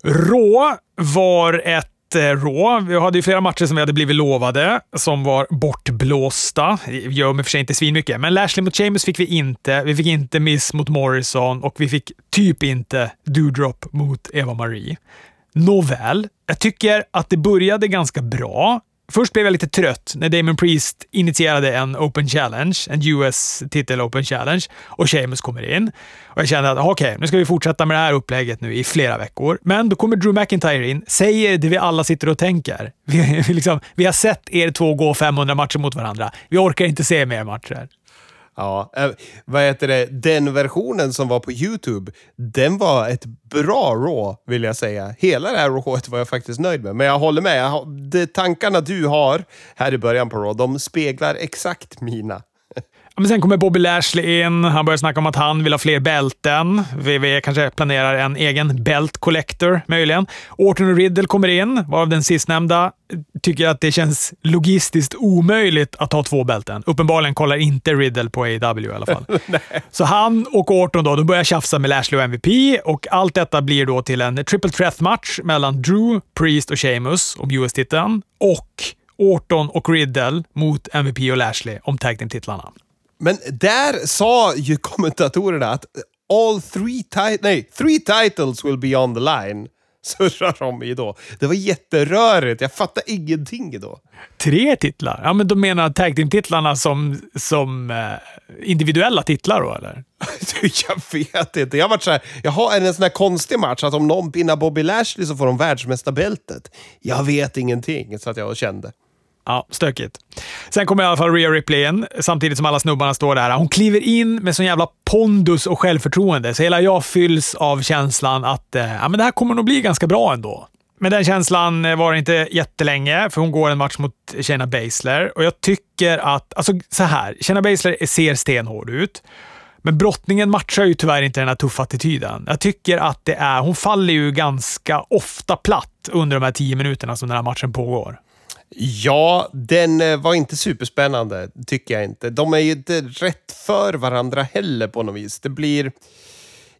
Rå var ett eh, Rå. Vi hade ju flera matcher som vi hade blivit lovade, som var bortblåsta. Det gör mig för sig inte svinmycket, men Lashley mot Sheamus fick vi inte. Vi fick inte Miss mot Morrison och vi fick typ inte Doudrop mot Eva-Marie. Nåväl, jag tycker att det började ganska bra. Först blev jag lite trött när Damon Priest initierade en Open Challenge, en US-titel Open Challenge, och Sheamus kommer in. Och jag kände att ah, okej, okay, nu ska vi fortsätta med det här upplägget nu i flera veckor. Men då kommer Drew McIntyre in, säger det vi alla sitter och tänker. Vi, liksom, vi har sett er två gå 500 matcher mot varandra. Vi orkar inte se mer matcher. Ja, äh, vad heter det? Den versionen som var på YouTube, den var ett bra Raw, vill jag säga. Hela det här Rawet var jag faktiskt nöjd med. Men jag håller med, jag, de tankarna du har här i början på Raw, de speglar exakt mina. Men sen kommer Bobby Lashley in. Han börjar snacka om att han vill ha fler bälten. WWE kanske planerar en egen belt collector, möjligen. Orton och Riddle kommer in, varav den sistnämnda tycker att det känns logistiskt omöjligt att ha två bälten. Uppenbarligen kollar inte Riddle på AW i alla fall. Så han och Orton då, de börjar tjafsa med Lashley och MVP och allt detta blir då till en triple threat-match mellan Drew, Priest och Sheamus om US-titeln och Orton och Riddle mot MVP och Lashley om tag team-titlarna. Men där sa ju kommentatorerna att all three, nej, three titles will be on the line. Surrar de i då. Det var jätterörigt. Jag fattar ingenting då. Tre titlar? Ja, men de menar tag team-titlarna som, som eh, individuella titlar då, eller? jag vet inte. Jag har varit så här, jaha, är det en sån här konstig match att om någon pinnar Bobby Lashley så får de världsmästarbältet? Jag vet ingenting, så att jag kände. Ja, stökigt. Sen kommer i alla fall Rhea Ripley in, samtidigt som alla snubbarna står där. Hon kliver in med sån jävla pondus och självförtroende, så hela jag fylls av känslan att eh, ja, men det här kommer nog bli ganska bra ändå. Men den känslan eh, var inte jättelänge, för hon går en match mot Shayna Baszler och jag tycker att, alltså så här, Shayna Baszler ser stenhård ut. Men brottningen matchar ju tyvärr inte den här tuffa attityden. Jag tycker att det är, hon faller ju ganska ofta platt under de här tio minuterna som den här matchen pågår. Ja, den eh, var inte superspännande, tycker jag inte. De är ju inte rätt för varandra heller på något vis. Det blir...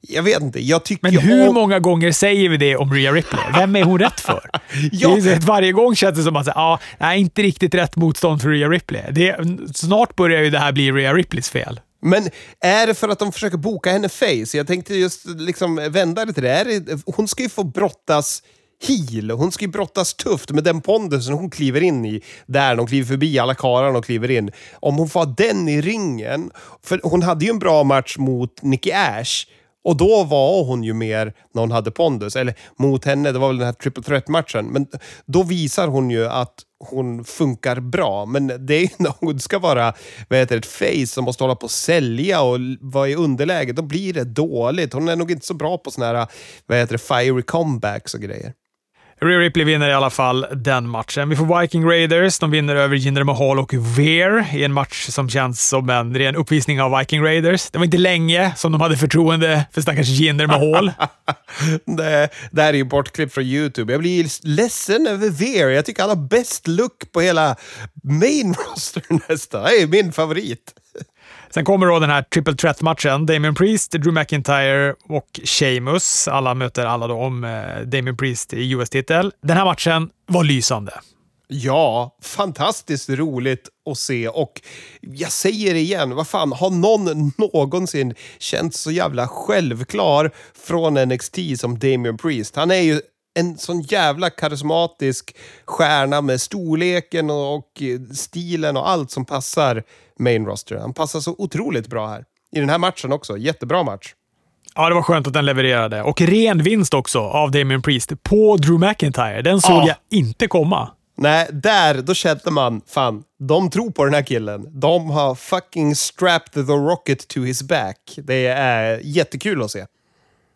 Jag vet inte, jag tycker Men hur om... många gånger säger vi det om Rhea Ripley? Vem är hon rätt för? Ja. det är, varje gång känns det som att ja, nej, inte riktigt rätt motstånd för Rhea Ripley. Det, snart börjar ju det här bli Rhea Ripleys fel. Men är det för att de försöker boka henne face? Jag tänkte just liksom vända det till det. Är det hon ska ju få brottas heel. Hon ska ju brottas tufft med den pondusen hon kliver in i. Där de kliver förbi alla karlarna och kliver in. Om hon får ha den i ringen. För hon hade ju en bra match mot Nicky Ash. Och då var hon ju mer när hon hade pondus. Eller mot henne, det var väl den här triple threat-matchen. Men då visar hon ju att hon funkar bra. Men det är ju när hon ska vara vad heter ett face som måste hålla på och sälja och vara i underläge. Då blir det dåligt. Hon är nog inte så bra på såna här vad heter det, fiery comebacks och grejer. Rhea Ripley vinner i alla fall den matchen. Vi får Viking Raiders. De vinner över Jinder Mahal och Veer i en match som känns som en ren uppvisning av Viking Raiders. Det var inte länge som de hade förtroende för stackars Jinder Mahal. det, det här är ju bortklipp från YouTube. Jag blir ledsen över Veer. Jag tycker han har bäst look på hela main roster nästan. Det är min favorit. Sen kommer då den här triple threat-matchen. Damien Priest, Drew McIntyre och Sheamus. Alla möter alla då om eh, Damien Priest i US-titel. Den här matchen var lysande. Ja, fantastiskt roligt att se och jag säger det igen, vad fan, har någon någonsin känt så jävla självklar från NXT som Damien Priest? Han är ju en sån jävla karismatisk stjärna med storleken och stilen och allt som passar main roster. Han passar så otroligt bra här. I den här matchen också. Jättebra match. Ja, det var skönt att den levererade. Och ren vinst också av Damien Priest på Drew McIntyre. Den såg ja. jag inte komma. Nej, där, då kände man, fan, de tror på den här killen. De har fucking strapped the rocket to his back. Det är jättekul att se.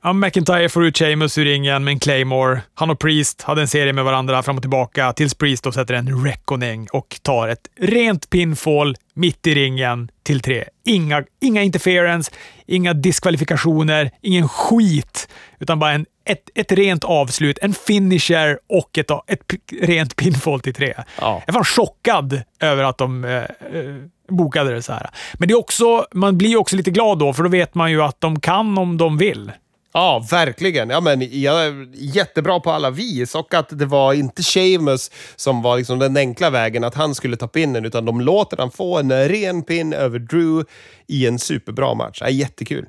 Ja, McIntyre får ut Sheamus ur ringen med en Claymore. Han och Priest hade en serie med varandra fram och tillbaka tills Priest då sätter en reckoning och tar ett rent pinfall mitt i ringen till tre. Inga, inga interference, inga diskvalifikationer, ingen skit, utan bara en, ett, ett rent avslut, en finisher och ett, ett rent pinfall till tre. Ja. Jag var chockad över att de eh, eh, bokade det så här. Men det är också, man blir också lite glad då, för då vet man ju att de kan om de vill. Ja, verkligen. Ja, men, jag är jättebra på alla vis. Och att det var inte Sheamus som var liksom den enkla vägen, att han skulle ta pinnen, utan de låter han få en ren pin över Drew i en superbra match. Ja, jättekul.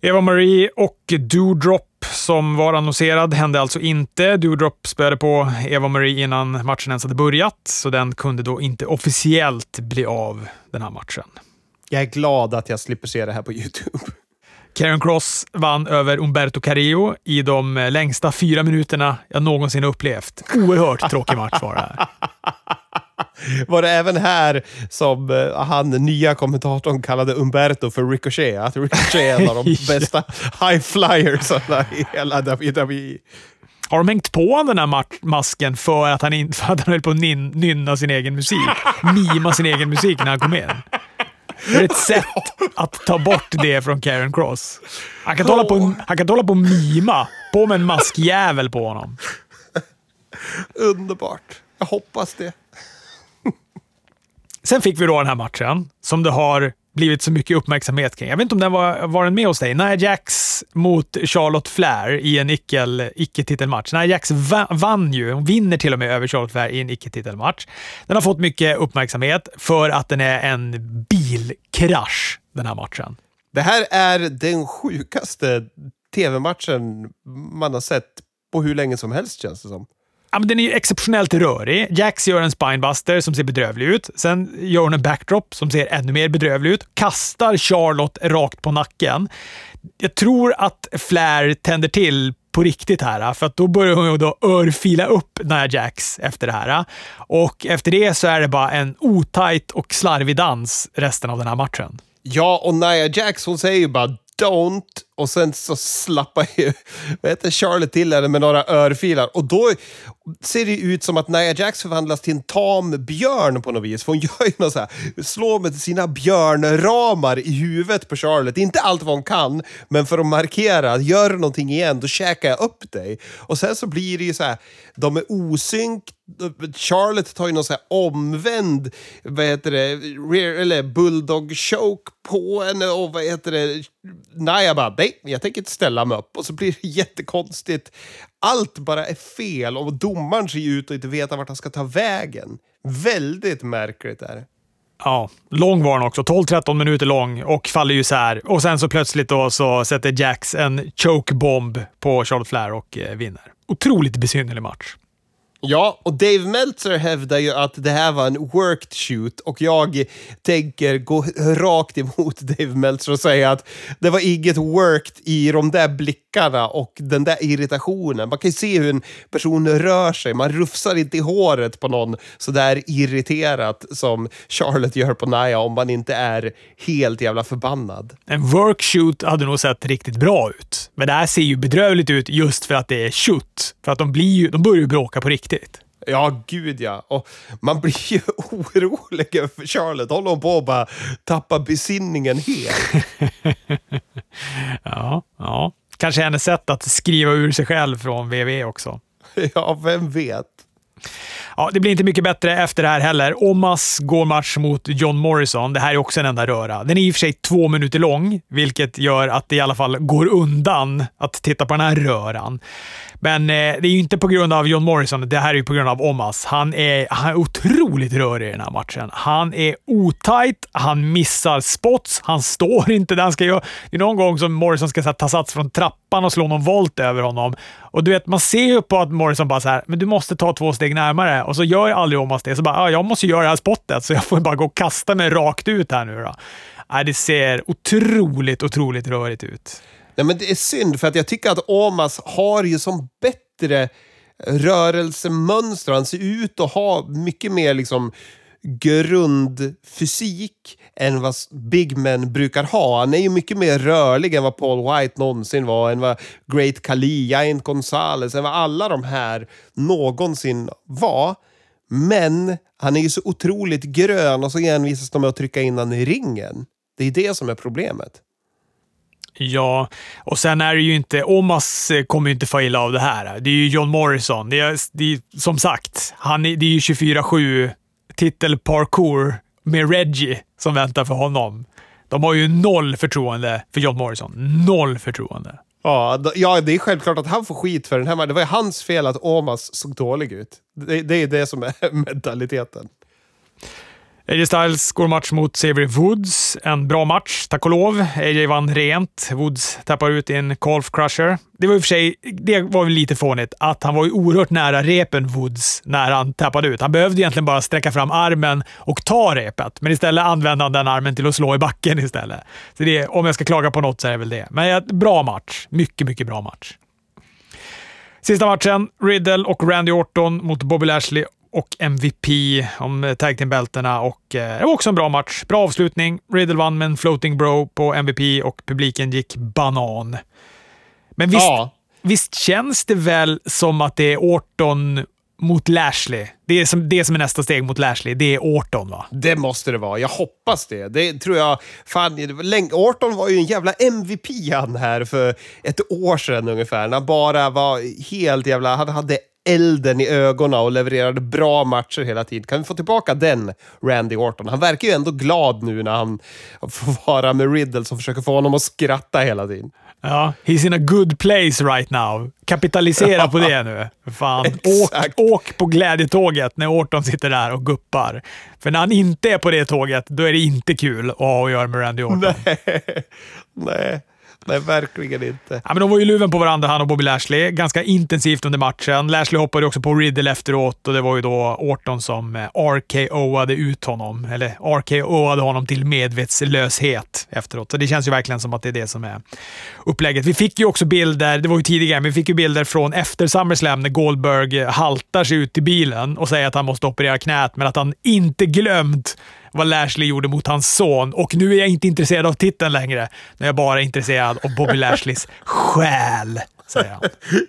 Eva-Marie och Doudrop som var annonserad hände alltså inte. Doudrop spöade på Eva-Marie innan matchen ens hade börjat, så den kunde då inte officiellt bli av den här matchen. Jag är glad att jag slipper se det här på YouTube. Karen Cross vann över Umberto Carrillo i de längsta fyra minuterna jag någonsin upplevt. Oerhört tråkig match var det här. Var det även här som uh, han, nya kommentatorn, kallade Umberto för Ricochet? Att Ricochet är en av de bästa high flyers i hela WWE. Har de hängt på honom den här masken för att han, för att han höll på att nynna sin egen musik? Mima sin egen musik när han kom in? Det är ett sätt att ta bort det från Karen Cross. Han kan, hålla på, han kan hålla på och mima. På med en maskjävel på honom. Underbart. Jag hoppas det. Sen fick vi då den här matchen som det har blivit så mycket uppmärksamhet kring. Jag vet inte om den var, var den med hos dig? Nia Jax mot Charlotte Flair i en icke-titelmatch. Nia Jax vann ju. Hon vinner till och med över Charlotte Flair i en icke-titelmatch. Den har fått mycket uppmärksamhet för att den är en bilkrasch, den här matchen. Det här är den sjukaste tv-matchen man har sett på hur länge som helst, känns det som. Ja, men den är ju exceptionellt rörig. Jax gör en spinebuster som ser bedrövlig ut. Sen gör hon en backdrop som ser ännu mer bedrövlig ut. Kastar Charlotte rakt på nacken. Jag tror att Flair tänder till på riktigt här, för att då börjar hon ju då örfila upp Nia Jax efter det här. Och efter det så är det bara en otajt och slarvig dans resten av den här matchen. Ja, och Nia Jax hon säger ju bara “Don't” och sen så slappar ju vad heter Charlotte till henne med några örfilar. Och då ser det ut som att Nia Jax förvandlas till en tam björn på något vis. För hon gör ju något så här, slår med sina björnramar i huvudet på Charlotte. Inte allt vad hon kan, men för att markera, gör någonting igen, då käkar jag upp dig. Och sen så blir det ju så här, de är osynk, Charlotte tar ju någon så här omvänd, vad heter det, rear, eller bulldog choke på henne och vad heter det, Nia bara, nej, jag tänker inte ställa mig upp. Och så blir det jättekonstigt. Allt bara är fel och domaren ser ut att inte veta vart han ska ta vägen. Väldigt märkligt är det. Ja, lång var den också. 12-13 minuter lång och faller ju så här. Och sen så plötsligt då så sätter Jax en choke-bomb på Charlotte Flair och eh, vinner. Otroligt besynnerlig match. Ja, och Dave Meltzer hävdar ju att det här var en worked shoot och jag tänker gå rakt emot Dave Meltzer och säga att det var inget worked i de där blickarna och den där irritationen. Man kan ju se hur en person rör sig. Man rufsar inte i håret på någon så där irriterat som Charlotte gör på Nia om man inte är helt jävla förbannad. En workshoot hade nog sett riktigt bra ut, men det här ser ju bedrövligt ut just för att det är shoot. För att de, blir ju, de börjar ju bråka på riktigt riktigt. Ja, gud ja. Och man blir ju orolig för Charlotte. Håller hon på att bara tappa besinningen helt? ja, ja. Kanske hennes sätt att skriva ur sig själv från VV också. Ja, vem vet? Ja, det blir inte mycket bättre efter det här heller. Omas går match mot John Morrison. Det här är också en enda röra. Den är i och för sig två minuter lång, vilket gör att det i alla fall går undan att titta på den här röran. Men eh, det är ju inte på grund av John Morrison, det här är ju på grund av Omas. Han är, han är otroligt rörig i den här matchen. Han är otajt, han missar spots, han står inte där han ska göra. Det är någon gång som Morrison ska här, ta sats från trappan och slå någon volt över honom. Och du vet, man ser ju på att Morrison bara så här, men du måste ta två steg närmare. Och så gör aldrig Omas det. Så bara, ja, jag måste göra det här spottet, så jag får bara gå och kasta mig rakt ut här nu då. Nej, det ser otroligt, otroligt rörigt ut. Nej, men det är synd, för att jag tycker att Omas har ju som bättre rörelsemönster. Han ser ut att ha mycket mer liksom grundfysik än vad big men brukar ha. Han är ju mycket mer rörlig än vad Paul White någonsin var, än vad Great Khali, Jaint Gonzales, än vad alla de här någonsin var. Men han är ju så otroligt grön och så envisas de med att trycka in honom i ringen. Det är det som är problemet. Ja, och sen är det ju inte... Omas eh, kommer ju inte få illa av det här. Det är ju John Morrison. Det är, det är som sagt, han är, det är ju 24-7 titelparkour med Reggie som väntar för honom. De har ju noll förtroende för John Morrison. Noll förtroende. Ja, ja, det är självklart att han får skit för den här Det var ju hans fel att Omas såg dålig ut. Det, det är det som är mentaliteten. AJ Styles går match mot Xavier Woods. En bra match, tack och lov. AJ vann rent. Woods tappar ut i en golf Crusher. Det var i och för sig det var lite fånigt att han var ju oerhört nära repen, Woods, när han tappade ut. Han behövde egentligen bara sträcka fram armen och ta repet, men istället använde han den armen till att slå i backen istället. Så det, om jag ska klaga på något så är det väl det. Men bra match. Mycket, mycket bra match. Sista matchen, Riddle och Randy Orton mot Bobby Lashley och MVP om tag team-bältena och eh, det var också en bra match. Bra avslutning. Riddle vann med en floating bro på MVP och publiken gick banan. Men visst, ja. visst känns det väl som att det är Orton mot Lashley. Det är som, det som är nästa steg mot Lashley. Det är Orton, va? Det måste det vara. Jag hoppas det. Det tror jag... Fan, Orton var ju en jävla MVP han här för ett år sedan ungefär. När han bara var helt jävla... Han hade elden i ögonen och levererade bra matcher hela tiden. Kan vi få tillbaka den Randy Orton? Han verkar ju ändå glad nu när han får vara med Riddle som försöker få honom att skratta hela tiden. Ja, he's in a good place right now. Kapitalisera på det nu. Fan, åk, åk på glädjetåget när Orton sitter där och guppar. För när han inte är på det tåget, då är det inte kul att ha att göra med Randy Orton. Nej. Nej. Nej, verkligen inte. Ja, men de var ju luven på varandra, han och Bobby Lashley, ganska intensivt under matchen. Lashley hoppade också på Riddle efteråt och det var ju då Orton som eh, RKO-ade ut honom, eller RKOade honom till medvetslöshet efteråt. Så det känns ju verkligen som att det är det som är upplägget. Vi fick ju också bilder, det var ju tidigare, men vi fick ju bilder från efter SummerSlam när Goldberg haltar sig ut i bilen och säger att han måste operera knät, men att han inte glömt vad Lashley gjorde mot hans son och nu är jag inte intresserad av titeln längre. Nu är jag bara intresserad av Bobby Lashleys själ säger han.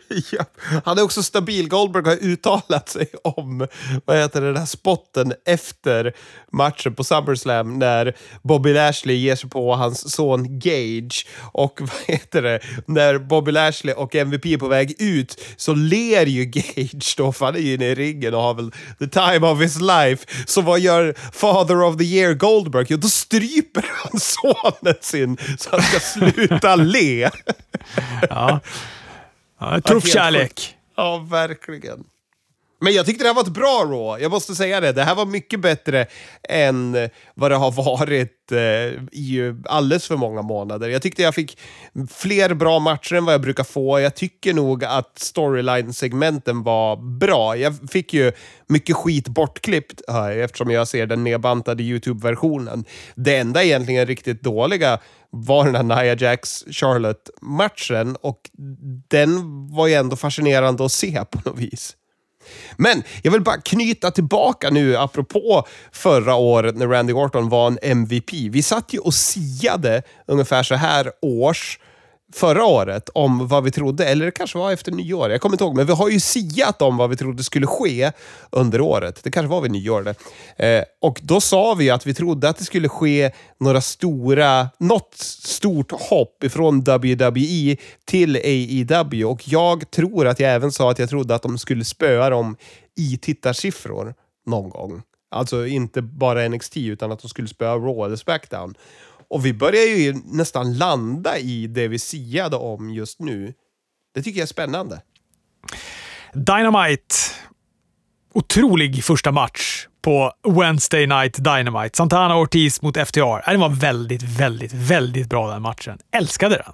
ja. Han är också stabil. Goldberg har uttalat sig om vad heter det, den här spotten efter matchen på SummerSlam när Bobby Lashley ger sig på hans son Gage. Och vad heter det, när Bobby Lashley och MVP är på väg ut så ler ju Gage då, för han är ju inne i ringen och har väl the time of his life. Så vad gör Father of the Year Goldberg? Jo, då stryper han sonen sin så han ska sluta le. ja. Ja, tuff kärlek. Ja, verkligen. Men jag tyckte det här var ett bra Raw. Jag måste säga det. Det här var mycket bättre än vad det har varit eh, i alldeles för många månader. Jag tyckte jag fick fler bra matcher än vad jag brukar få. Jag tycker nog att storyline-segmenten var bra. Jag fick ju mycket skit bortklippt här, eftersom jag ser den nedbantade YouTube-versionen. Det enda egentligen riktigt dåliga var den här Nia Jax Charlotte-matchen och den var ju ändå fascinerande att se på något vis. Men jag vill bara knyta tillbaka nu, apropå förra året när Randy Orton var en MVP. Vi satt ju och siade ungefär så här års förra året om vad vi trodde, eller det kanske var efter nyår, jag kommer inte ihåg, men vi har ju siat om vad vi trodde skulle ske under året. Det kanske var vid nyår det. Eh, och då sa vi att vi trodde att det skulle ske några stora, något stort hopp ifrån WWE till AEW och jag tror att jag även sa att jag trodde att de skulle spöa dem i tittarsiffror någon gång. Alltså inte bara NXT utan att de skulle spöa Raw eller Smackdown. Och vi börjar ju nästan landa i det vi siade om just nu. Det tycker jag är spännande. Dynamite. Otrolig första match på Wednesday Night Dynamite. Santana Ortiz mot FTR. Den var väldigt, väldigt, väldigt bra den matchen. Älskade den.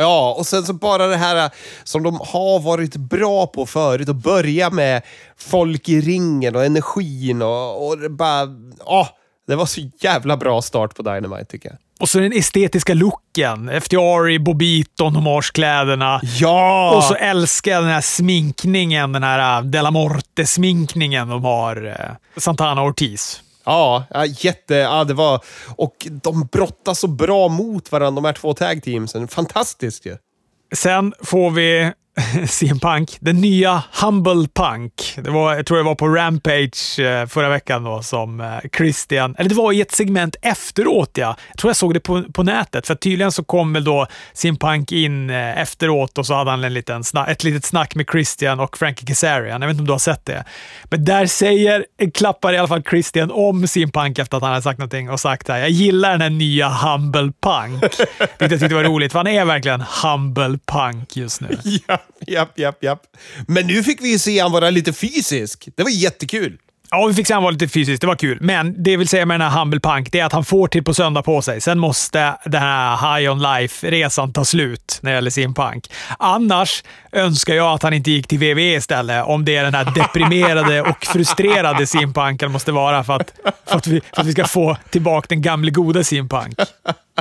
Ja, och sen så bara det här som de har varit bra på förut, att börja med folk i ringen och energin och, och bara... Ja, det var så jävla bra start på Dynamite tycker jag. Och så den estetiska looken. FDR i Bobiton, hommagekläderna. Ja! Och så älskar jag den här sminkningen, den här äh, Delamorte-sminkningen de har. Äh, Santana Ortiz. Ja, jätte... Ja, det var... Och de brottas så bra mot varandra, de här två tag teamsen. Fantastiskt ju. Sen får vi CM Punk, den nya Humble Punk. Det var, jag tror det var på Rampage eh, förra veckan då som eh, Christian, eller det var i ett segment efteråt ja. Jag tror jag såg det på, på nätet, för tydligen så kom väl då CM Punk in eh, efteråt och så hade han en liten ett litet snack med Christian och Frankie Kazarian. Jag vet inte om du har sett det? Men där säger, klappar i alla fall Christian om CM Punk efter att han hade sagt någonting och sagt här, jag gillar den här nya Humble Punk. Vilket jag tyckte var roligt, för han är verkligen Humble Punk just nu. Ja japp, japp, japp. Men nu fick vi ju se han vara lite fysisk. Det var jättekul. Ja, vi fick se han vara lite fysisk. Det var kul. Men det vill säga med den här Humble Punk, det är att han får till på söndag på sig. Sen måste den här High On Life-resan ta slut när det gäller sin punk. Annars önskar jag att han inte gick till WWE istället, om det är den här deprimerade och frustrerade simpunk han måste vara för att, för att, vi, för att vi ska få tillbaka den gamle goda simpunk.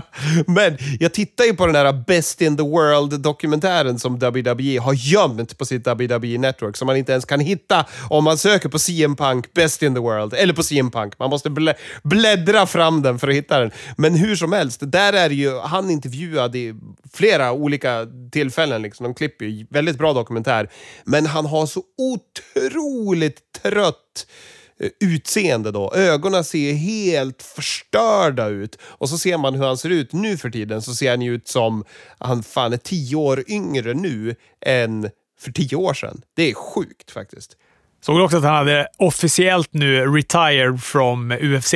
Men jag tittar ju på den här Best in the World-dokumentären som WWE har gömt på sitt WWE Network, som man inte ens kan hitta om man söker på CM Punk Best in the World, eller på CM Punk. Man måste blä bläddra fram den för att hitta den. Men hur som helst, där är ju han intervjuad i flera olika tillfällen. Liksom. De klipper ju, väldigt bra dokumentär. Men han har så otroligt trött utseende då. Ögonen ser helt förstörda ut. Och så ser man hur han ser ut nu för tiden, så ser han ju ut som han fan är tio år yngre nu än för tio år sedan. Det är sjukt faktiskt. Såg du också att han hade officiellt nu retired from UFC?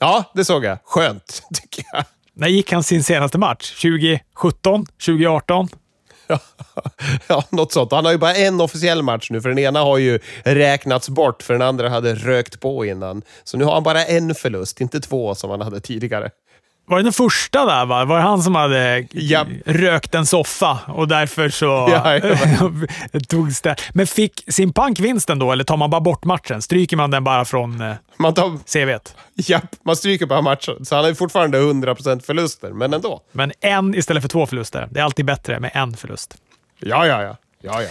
Ja, det såg jag. Skönt, tycker jag. När gick han sin senaste match? 2017? 2018? ja, något sånt. Han har ju bara en officiell match nu, för den ena har ju räknats bort, för den andra hade rökt på innan. Så nu har han bara en förlust, inte två som han hade tidigare var det den första där? Va? Var det han som hade Japp. rökt en soffa och därför så Ja, togs det. Men fick sin pank vinsten då, eller tar man bara bort matchen? Stryker man den bara från eh, Man, tar, CVt? japp, man stryker bara matchen, så han har fortfarande 100% förluster, men ändå. Men en istället för två förluster. Det är alltid bättre med en förlust. Ja, ja, ja. ja, ja.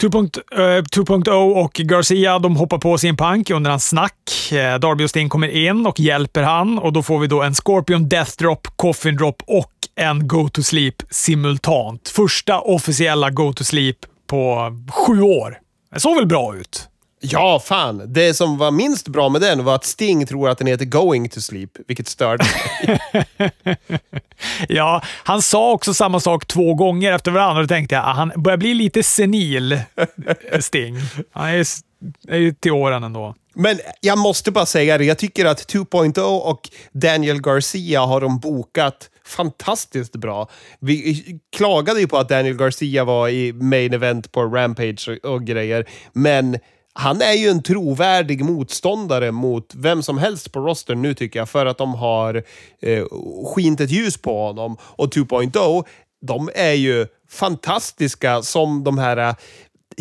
2.0 eh, och Garcia de hoppar på sin punk under hans snack. Eh, Darby och Sting kommer in och hjälper han och då får vi då en Scorpion Death Drop, Coffin Drop och en Go to Sleep simultant. Första officiella Go to Sleep på sju år. Det såg väl bra ut? Ja, fan. Det som var minst bra med den var att Sting tror att den heter Going to Sleep, vilket störde mig. Ja, han sa också samma sak två gånger efter varandra då tänkte jag att han börjar bli lite senil, Sting. Han är, är ju till åren ändå. Men jag måste bara säga det, jag tycker att 2.0 och Daniel Garcia har de bokat fantastiskt bra. Vi klagade ju på att Daniel Garcia var i main event på Rampage och, och grejer, men han är ju en trovärdig motståndare mot vem som helst på rostern nu tycker jag, för att de har eh, skint ett ljus på honom. Och 2.0, de är ju fantastiska som de här eh,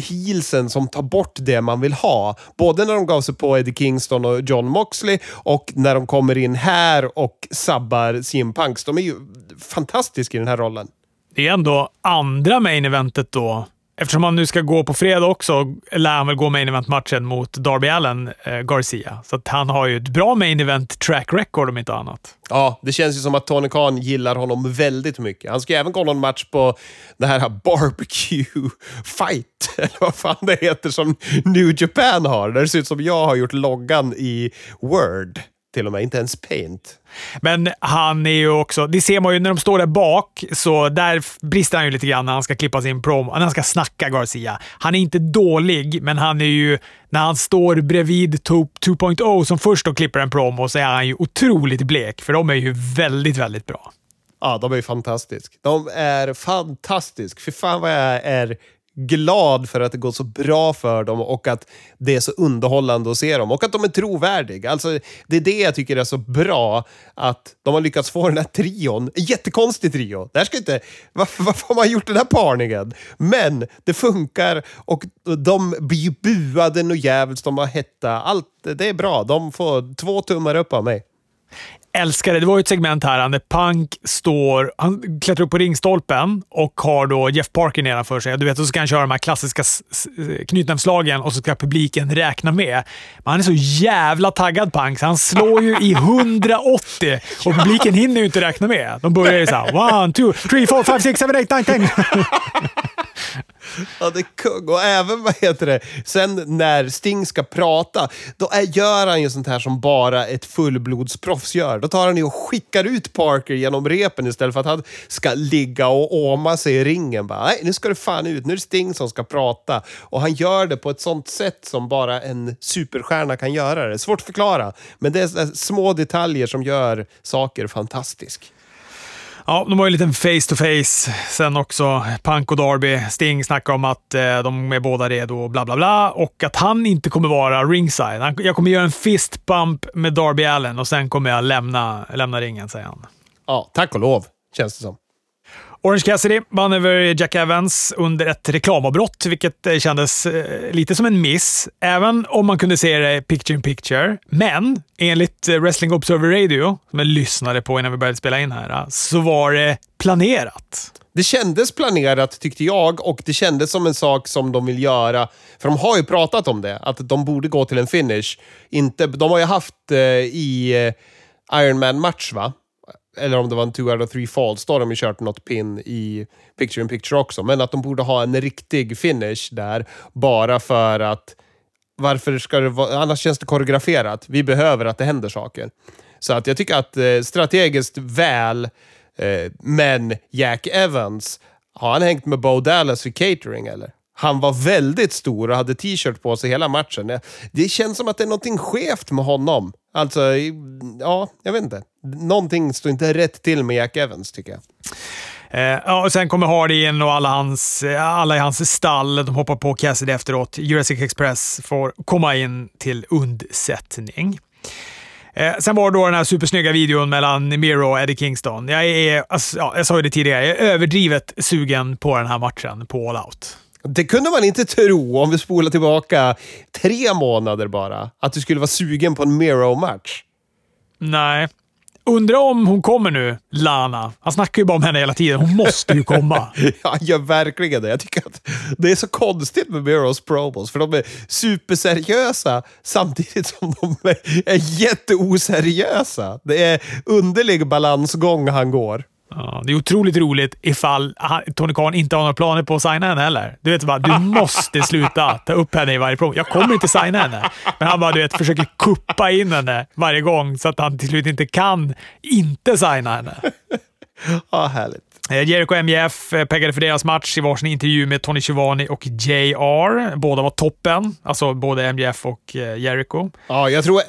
heelsen som tar bort det man vill ha. Både när de gav sig på Eddie Kingston och John Moxley och när de kommer in här och sabbar CM Punks. De är ju fantastiska i den här rollen. Det är ändå andra main eventet då. Eftersom han nu ska gå på fredag också, lär han väl gå main event-matchen mot Darby Allen eh, Garcia. Så att han har ju ett bra main event track record om inte annat. Ja, det känns ju som att Tony Khan gillar honom väldigt mycket. Han ska ju även gå någon match på det här barbecue fight, eller vad fan det heter, som New Japan har. Där det ser ut som jag har gjort loggan i Word. Till och med, inte ens Paint. Men han är ju också, det ser man ju när de står där bak, så där brister han ju lite grann när han ska klippa sin promo, när han ska snacka Garcia. Han är inte dålig, men han är ju, när han står bredvid 2.0 som först då klipper en promo, så är han ju otroligt blek, för de är ju väldigt, väldigt bra. Ja, de är ju fantastiska. De är fantastiska. Fy fan vad jag är glad för att det går så bra för dem och att det är så underhållande att se dem och att de är trovärdiga. Alltså, det är det jag tycker är så bra, att de har lyckats få den här trion. En jättekonstig trio. Det här ska inte, varför, varför har man gjort den här parningen? Men det funkar och de blir ju buade och jävligt de har hetta. Allt, det är bra. De får två tummar upp av mig älskar det. Det var ju ett segment här när Punk står, han klättrar upp på ringstolpen och har då Jeff Parker nedanför sig. Du vet, och så ska han köra de här klassiska knytnävsslagen och så ska publiken räkna med. Men han är så jävla taggad Punk, så han slår ju i 180 och publiken hinner ju inte räkna med. De börjar ju såhär one, two, three, four, five, six, seven, eight, nine, ten. Ja, det är kung. Och även, vad heter det, sen när Sting ska prata, då är, gör han ju sånt här som bara ett fullblodsproffs gör. Då tar han ju och skickar ut Parker genom repen istället för att han ska ligga och åma sig i ringen. Bara, Nej, nu ska du fan ut. Nu är det Sting som ska prata. Och han gör det på ett sånt sätt som bara en superstjärna kan göra det. Svårt att förklara, men det är små detaljer som gör saker fantastiska. Ja, de har ju en liten face-to-face sen också. Punk och Darby. Sting snackar om att eh, de är båda redo och bla bla bla och att han inte kommer vara ringside. Han, jag kommer göra en fist bump med Darby Allen och sen kommer jag lämna, lämna ringen, säger han. Ja, tack och lov, känns det som. Orange Cassidy vann över Jack Evans under ett reklamavbrott, vilket eh, kändes eh, lite som en miss. Även om man kunde se det picture in picture. Men enligt eh, Wrestling Observer Radio, som jag lyssnade på innan vi började spela in här, så var det planerat. Det kändes planerat tyckte jag och det kändes som en sak som de vill göra. För de har ju pratat om det, att de borde gå till en finish. Inte, de har ju haft eh, i eh, Iron Man match va? Eller om det var en two out of three falls, då har de ju kört något pin i picture in picture också. Men att de borde ha en riktig finish där, bara för att varför ska det vara, annars känns det koreograferat. Vi behöver att det händer saker. Så att jag tycker att eh, strategiskt väl, eh, men Jack Evans, har han hängt med Bo Dallas i catering eller? Han var väldigt stor och hade t-shirt på sig hela matchen. Det känns som att det är någonting skevt med honom. Alltså, ja, jag vet inte. Någonting står inte rätt till med Jack Evans, tycker jag. Eh, ja, och sen kommer Hardy in och alla, hans, alla i hans stall. De hoppar på Cassidy efteråt. Jurassic Express får komma in till undsättning. Eh, sen var det då den här supersnygga videon mellan Miro och Eddie Kingston. Jag är, alltså, ja, jag sa ju det tidigare, jag är överdrivet sugen på den här matchen på All Out. Det kunde man inte tro om vi spolar tillbaka tre månader bara. Att du skulle vara sugen på en Miro-match. Nej. Undrar om hon kommer nu, Lana. Han snackar ju bara om henne hela tiden. Hon måste ju komma. ja, gör verkligen det. Jag tycker att det är så konstigt med Miros promos, för de är superseriösa samtidigt som de är jätteoseriösa. Det är underlig balansgång han går. Ja, det är otroligt roligt ifall Tony Khan inte har några planer på att signa henne heller. Du vet bara, du måste sluta ta upp henne i varje promo. Jag kommer inte signa henne. Men han bara, du vet, försöker kuppa in henne varje gång så att han till slut inte kan inte signa henne. Ja, härligt. Eh, Jericho och MJF eh, peggade för deras match i varsin intervju med Tony Schiavone och JR. Båda var toppen, alltså både MJF och eh, Jericho. Ja, jag tror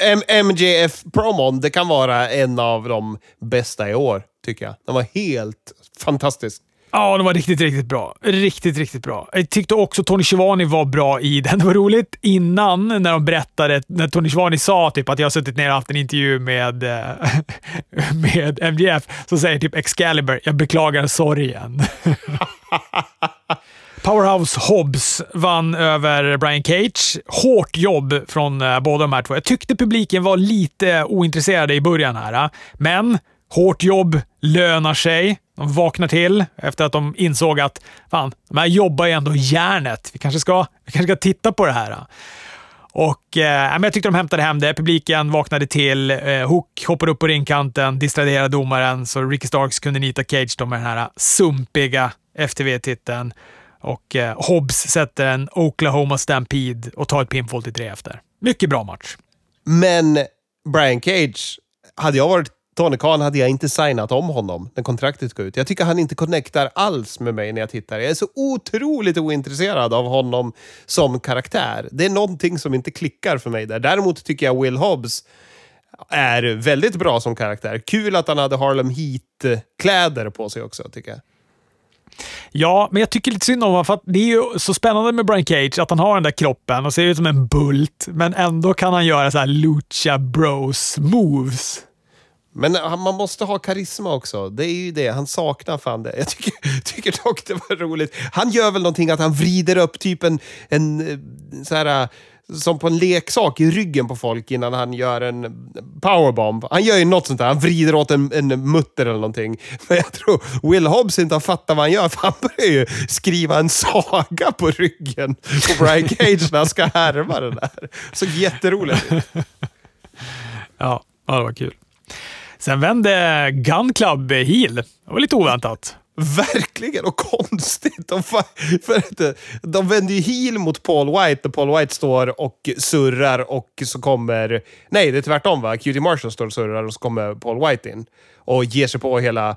MJF-promon, det kan vara en av de bästa i år tycker jag. Den var helt fantastisk. Ja, den var riktigt, riktigt bra. Riktigt, riktigt bra. Jag tyckte också Tony Schivani var bra i den. Det var roligt innan när de berättade, när Tony Schivani sa typ att jag har suttit ner och haft en intervju med, eh, med MGF, så säger typ Excalibur “Jag beklagar sorgen”. Powerhouse Hobbs vann över Brian Cage. Hårt jobb från eh, båda de här två. Jag tyckte publiken var lite ointresserade i början här, eh, men Hårt jobb lönar sig. De vaknar till efter att de insåg att fan, de här jobbar ju ändå järnet. Vi kanske ska, vi kanske ska titta på det här. Och, eh, jag tyckte de hämtade hem det. Publiken vaknade till. Eh, Hook hoppade upp på ringkanten, distraherade domaren så Ricky Starks kunde nita Cage då med den här sumpiga FTV-titeln. Och eh, Hobbs sätter en Oklahoma Stampede och tar ett pinfall till tre efter. Mycket bra match. Men Brian Cage, hade jag varit Tony Khan hade jag inte signat om honom när kontraktet går ut. Jag tycker han inte connectar alls med mig när jag tittar. Jag är så otroligt ointresserad av honom som karaktär. Det är någonting som inte klickar för mig där. Däremot tycker jag Will Hobbs är väldigt bra som karaktär. Kul att han hade Harlem Heat-kläder på sig också, tycker jag. Ja, men jag tycker lite synd om honom, för att det är ju så spännande med Brian Cage att han har den där kroppen och ser ut som en bult, men ändå kan han göra så här lucha bros moves. Men man måste ha karisma också. Det är ju det. Han saknar fan det. Jag tycker, tycker dock det var roligt. Han gör väl någonting att han vrider upp typ en, en eh, så här, eh, som på en leksak i ryggen på folk innan han gör en powerbomb. Han gör ju något sånt där. Han vrider åt en, en mutter eller någonting. Men jag tror Will Hobbs inte har fattat vad han gör, för han börjar ju skriva en saga på ryggen på Brian Cage när han ska härma det där. Så jätteroligt. Ja, ja det var kul. Sen vände Gun Club heel. Det var lite oväntat. Verkligen, och konstigt. De, för de vänder ju heel mot Paul White och Paul White står och surrar och så kommer... Nej, det är tvärtom va? Cutie Marshall står och surrar och så kommer Paul White in och ger sig på hela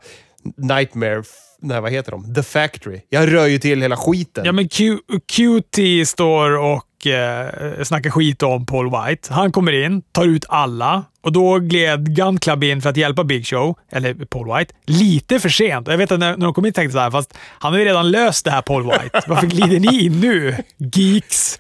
Nightmare nej, vad heter de? The Factory. Jag rör ju till hela skiten. Ja, men Q QT står och eh, snackar skit om Paul White. Han kommer in, tar ut alla och då gled Gun Club in för att hjälpa Big Show, eller Paul White, lite för sent. Jag vet att när, när de kom in tänkte jag såhär, fast han har ju redan löst det här Paul White. Varför glider ni in nu? Geeks!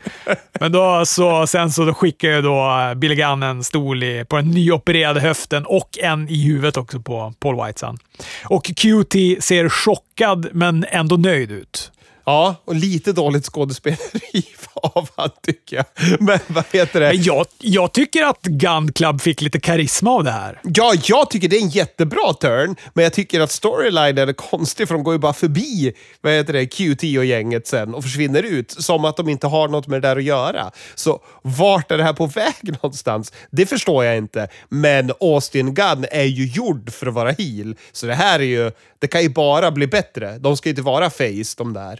Men då, så, sen så då skickade jag då eh, Billy Gunn en stol i, på den nyopererade höften och en i huvudet också på Paul White sen. Och QT ser chockad men ändå nöjd ut. Ja, och lite dåligt skådespeleri av han tycker jag. Men vad heter det? Men jag, jag tycker att Gun Club fick lite karisma av det här. Ja, jag tycker det är en jättebra turn, men jag tycker att storylinen är konstig för de går ju bara förbi vad heter det, QT och gänget sen och försvinner ut. Som att de inte har något med det där att göra. Så vart är det här på väg någonstans? Det förstår jag inte. Men Austin Gunn är ju gjord för att vara heel. Så det här är ju, det kan ju bara bli bättre. De ska ju inte vara face, de där.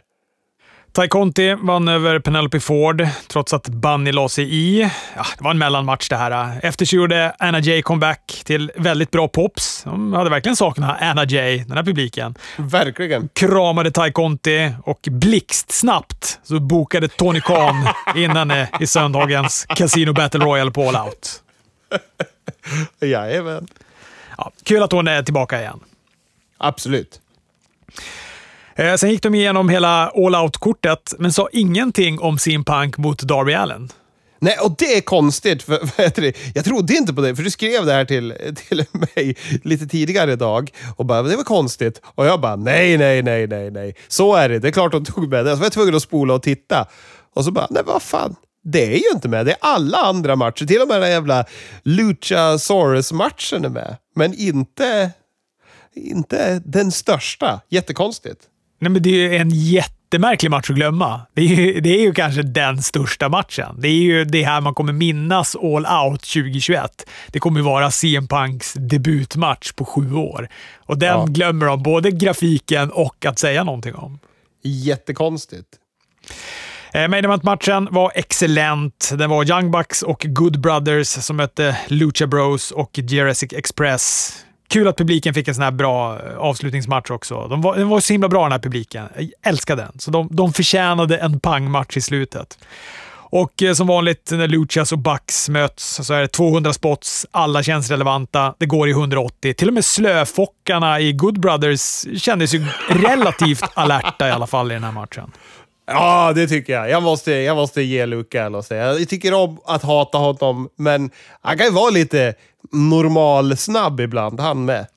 Ty Conti vann över Penelope Ford, trots att Bunny la sig i. Ja, det var en mellanmatch det här. Efter så gjorde Anna Jay comeback till väldigt bra pops. De hade verkligen saknat Anna Jay, den här publiken. Verkligen. Kramade Ty Conti och blixtsnabbt så bokade Tony Khan in henne i söndagens Casino Battle Royale på All Out. Jajamän. Ja, kul att hon är tillbaka igen. Absolut. Eh, sen gick de igenom hela all out-kortet, men sa ingenting om sin punk mot Darby Allen. Nej, och det är konstigt. För, för, jag trodde inte på det, för du skrev det här till, till mig lite tidigare idag. Och bara, det var konstigt. Och jag bara, nej, nej, nej, nej, nej. Så är det. Det är klart de tog med det. Så var jag tvungen att spola och titta. Och så bara, nej vad fan. Det är ju inte med. Det är alla andra matcher. Till och med den jävla Luchasaurus-matchen är med. Men inte, inte den största. Jättekonstigt. Nej, men det är ju en jättemärklig match att glömma. Det är, ju, det är ju kanske den största matchen. Det är ju det här man kommer minnas All Out 2021. Det kommer ju vara CM Punks debutmatch på sju år. Och den ja. glömmer de, både grafiken och att säga någonting om. Jättekonstigt. Eh, Main Event-matchen var excellent. Det var Young Bucks och Good Brothers som mötte Lucha Bros och Jurassic Express. Kul att publiken fick en sån här bra eh, avslutningsmatch också. De var, den var så himla bra den här publiken. Jag älskade den. Så de, de förtjänade en pangmatch i slutet. Och eh, som vanligt när Luchas och Bucks möts så är det 200 spots. Alla känns relevanta. Det går i 180. Till och med slöfockarna i Good Brothers kändes ju relativt alerta i alla fall i den här matchen. Ja, det tycker jag. Jag måste, jag måste ge Luca en säga. Jag tycker om att hata honom, men han kan ju vara lite normal snabb ibland, han med.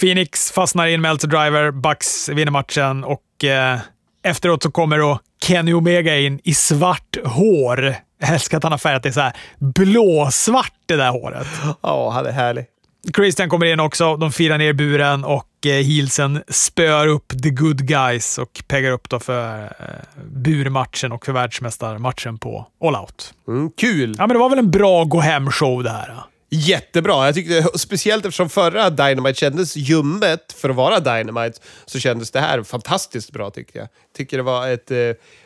Phoenix fastnar i en Melter Driver, Bucks vinner matchen och eh, efteråt så kommer då Kenny Omega in i svart hår. Jag älskar att han har färgat det så här blåsvart, det där håret. Ja, han är härlig. Christian kommer in också. De firar ner buren och eh, Heelsen spöar upp the good guys och peggar upp då för eh, burmatchen och för världsmästarmatchen på All Out. Mm, kul! Ja, men det var väl en bra gå hem-show det här. Jättebra! Jag tyckte, speciellt eftersom förra Dynamite kändes ljummet för att vara Dynamite, så kändes det här fantastiskt bra tycker jag. Tycker det var ett eh,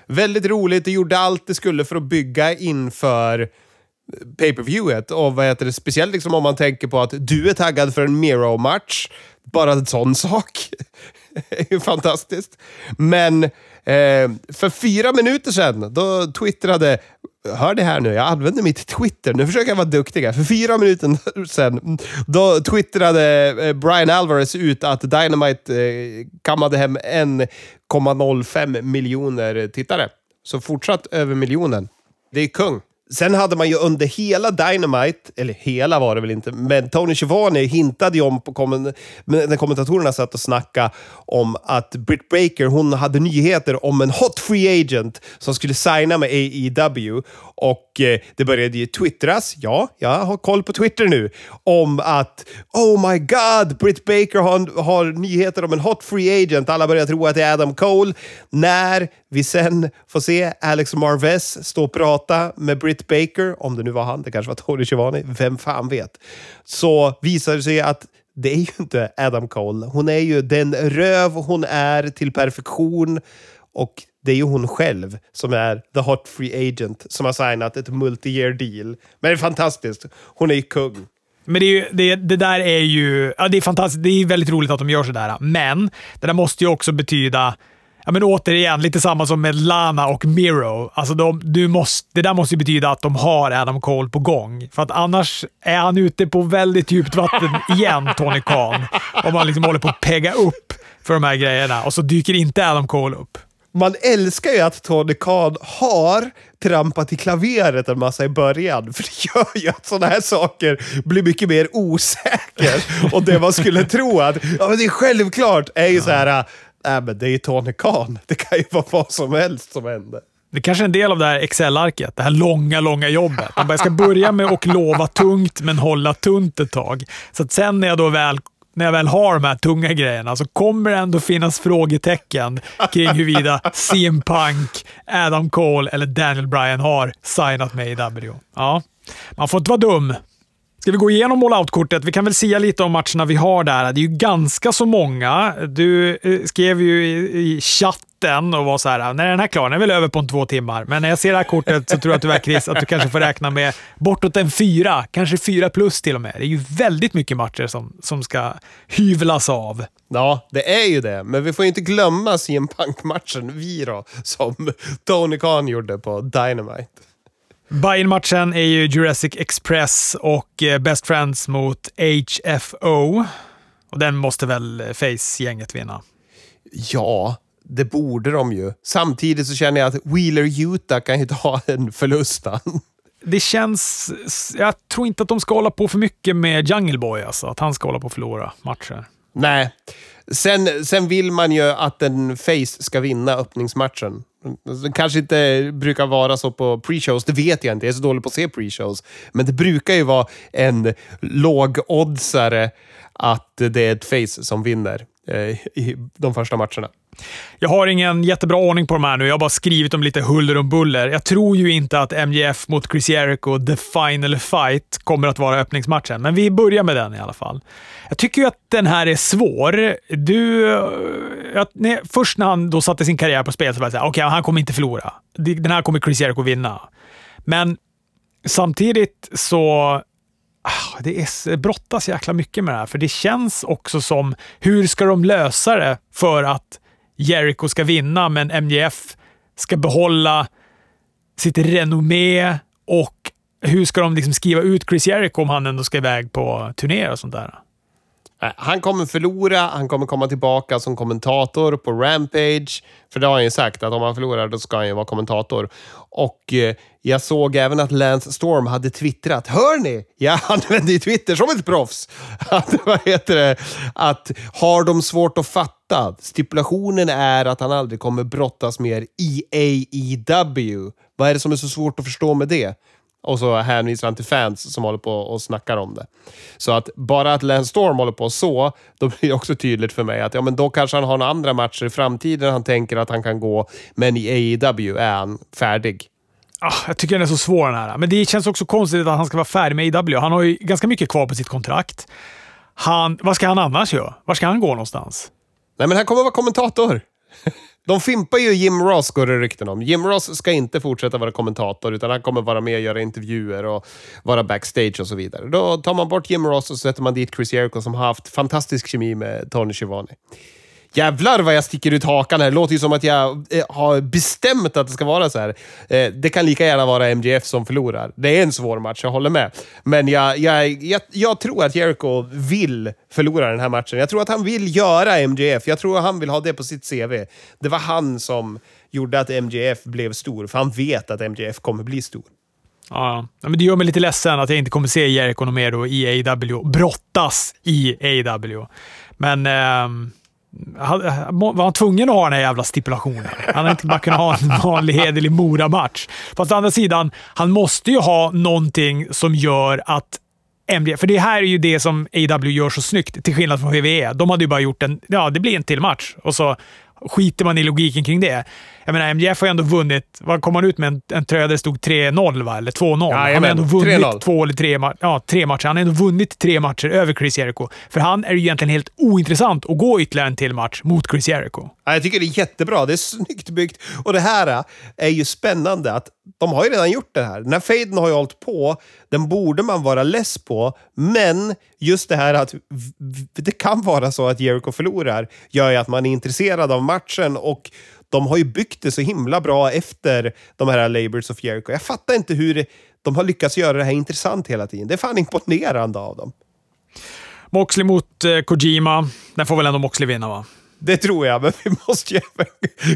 väldigt roligt, det gjorde allt det skulle för att bygga inför eh, pay-per-viewet. Och vad heter det, speciellt liksom om man tänker på att du är taggad för en Miro-match. Bara en sån sak är ju fantastiskt. Men eh, för fyra minuter sedan, då twittrade Hör det här nu, jag använder mitt Twitter. Nu försöker jag vara duktig För fyra minuter sedan, då twittrade eh, Brian Alvarez ut att Dynamite eh, kammade hem 1,05 miljoner tittare. Så fortsatt över miljonen. Det är kung. Sen hade man ju under hela Dynamite, eller hela var det väl inte, men Tony Schiavone hintade ju om, på kommen, när kommentatorerna satt och snackade om att Britt Baker, hon hade nyheter om en hot free agent som skulle signa med AEW. Och eh, det började ju twittras, ja, jag har koll på Twitter nu, om att oh my god, Britt Baker har, har nyheter om en hot free agent. Alla börjar tro att det är Adam Cole. När vi sen får se Alex Marvez stå och prata med Britt Baker, om det nu var han, det kanske var Tony Schiavone, vem fan vet. Så visar det sig att det är ju inte Adam Cole. Hon är ju den röv hon är till perfektion och det är ju hon själv som är the hot free agent som har signat ett multi-year deal. Men det är fantastiskt. Hon är ju kung. Men det, ju, det, det, där är ju... Ja, det är fantastiskt. Det är väldigt roligt att de gör sådär. Men det där måste ju också betyda Ja, men återigen, lite samma som med Lana och Miro. Alltså de, du måste, det där måste ju betyda att de har Adam Cole på gång. För att annars är han ute på väldigt djupt vatten igen, Tony Khan. Om man liksom håller på att pegga upp för de här grejerna och så dyker inte Adam Cole upp. Man älskar ju att Tony Khan har trampat i klaveret en massa i början. För det gör ju att sådana här saker blir mycket mer osäker. Och det man skulle tro att ja, men det är självklart är ju ja. så här äh, men det är ju Tony Khan. Det kan ju vara vad som helst som händer. Det är kanske är en del av det här Excel-arket, det här långa, långa jobbet. Jag ska börja med att lova tungt, men hålla tunt ett tag. Så att sen när jag då väl när jag väl har de här tunga grejerna så kommer det ändå finnas frågetecken kring huruvida CM Punk, Adam Cole eller Daniel Bryan har signat med i W. Ja, man får inte vara dum. Ska vi gå igenom all-out-kortet? Vi kan väl säga lite om matcherna vi har där. Det är ju ganska så många. Du eh, skrev ju i, chatten och var så här, när är den här klar? Den är väl över på en två timmar. Men när jag ser det här kortet så tror jag tyvärr Chris att du kanske får räkna med bortåt en fyra, kanske fyra plus till och med. Det är ju väldigt mycket matcher som, som ska hyvlas av. Ja, det är ju det. Men vi får inte glömma CM Punk-matchen, vi då, som Tony Khan gjorde på Dynamite. Buy-in-matchen är ju Jurassic Express och eh, Best Friends mot HFO. Och den måste väl Face-gänget vinna? Ja, det borde de ju. Samtidigt så känner jag att Wheeler Utah kan ju ta en förlust. det känns... Jag tror inte att de ska hålla på för mycket med Jungle Boy, alltså. Att han ska hålla på att förlora matcher. Nej. Sen, sen vill man ju att en face ska vinna öppningsmatchen. Det kanske inte brukar vara så på pre-shows, det vet jag inte. Jag är så dålig på att se pre-shows. Men det brukar ju vara en lågoddsare att det är ett face som vinner Eh, i de första matcherna. Jag har ingen jättebra ordning på de här nu. Jag har bara skrivit om lite huller och buller. Jag tror ju inte att MJF mot Chris Jericho, the final fight, kommer att vara öppningsmatchen, men vi börjar med den i alla fall. Jag tycker ju att den här är svår. Du... Eh, jag, nej, först när han då satte sin karriär på spel så var jag såhär, okej, okay, han kommer inte förlora. Den här kommer Chris Jericho vinna. Men samtidigt så Ah, det är, brottas jäkla mycket med det här, för det känns också som, hur ska de lösa det för att Jericho ska vinna, men MJF ska behålla sitt renommé och hur ska de liksom skriva ut Chris Jericho om han ändå ska iväg på turné och sånt där? Eh, han kommer förlora, han kommer komma tillbaka som kommentator på Rampage. För det har han ju sagt, att om han förlorar då ska han ju vara kommentator. Och eh, jag såg även att Lance Storm hade twittrat. Hör ni? Jag använder ju Twitter som ett proffs. Att, vad heter det? Att har de svårt att fatta? Stipulationen är att han aldrig kommer brottas mer i AEW. Vad är det som är så svårt att förstå med det? Och så hänvisar han till fans som håller på och snackar om det. Så att bara att Lance Storm håller på så, då blir det också tydligt för mig att ja, men då kanske han har några andra matcher i framtiden han tänker att han kan gå, men i AEW är han färdig. Ah, jag tycker den är så svår den här. Men det känns också konstigt att han ska vara färdig med AEW. Han har ju ganska mycket kvar på sitt kontrakt. Han, vad ska han annars göra? Var ska han gå någonstans? Nej, men han kommer vara kommentator. De fimpar ju Jim Ross, går det rykten om. Jim Ross ska inte fortsätta vara kommentator, utan han kommer vara med och göra intervjuer och vara backstage och så vidare. Då tar man bort Jim Ross och sätter man dit Chris Jericho som har haft fantastisk kemi med Tony Schivani. Jävlar vad jag sticker ut hakan här. Det låter ju som att jag eh, har bestämt att det ska vara så här. Eh, det kan lika gärna vara MGF som förlorar. Det är en svår match, jag håller med. Men jag, jag, jag, jag tror att Jericho vill förlora den här matchen. Jag tror att han vill göra MGF. Jag tror att han vill ha det på sitt CV. Det var han som gjorde att MGF blev stor, för han vet att MGF kommer bli stor. Ja, men det gör mig lite ledsen att jag inte kommer se Jericho mer i AW brottas i AW. Men... Eh var han tvungen att ha den här jävla stipulationen? Han hade inte bara kunnat ha en vanlig hederlig Mora-match. Fast å andra sidan, han måste ju ha någonting som gör att MD, för det här är ju det som AW gör så snyggt, till skillnad från WWE. De hade ju bara gjort en, ja det blir en till match och så skiter man i logiken kring det. Jag menar, MJF har ju ändå vunnit, vad kom han ut med? En, en tröja där det stod 3-0 va? Eller 2-0. Ja, han har ändå vunnit två eller tre, ja, tre matcher. Han har ändå vunnit tre matcher över Chris Jericho. För han är ju egentligen helt ointressant att gå ytterligare en till match mot Chris Jericho. Ja, jag tycker det är jättebra. Det är snyggt byggt. Och det här äh, är ju spännande att de har ju redan gjort det här. Den här faden har ju hållit på. Den borde man vara less på. Men just det här att det kan vara så att Jericho förlorar gör ju att man är intresserad av matchen och de har ju byggt det så himla bra efter de här Labours of Jericho. Jag fattar inte hur de har lyckats göra det här intressant hela tiden. Det är fan imponerande av dem. Moxley mot eh, Kojima. Den får väl ändå Moxley vinna, va? Det tror jag, men vi måste ju även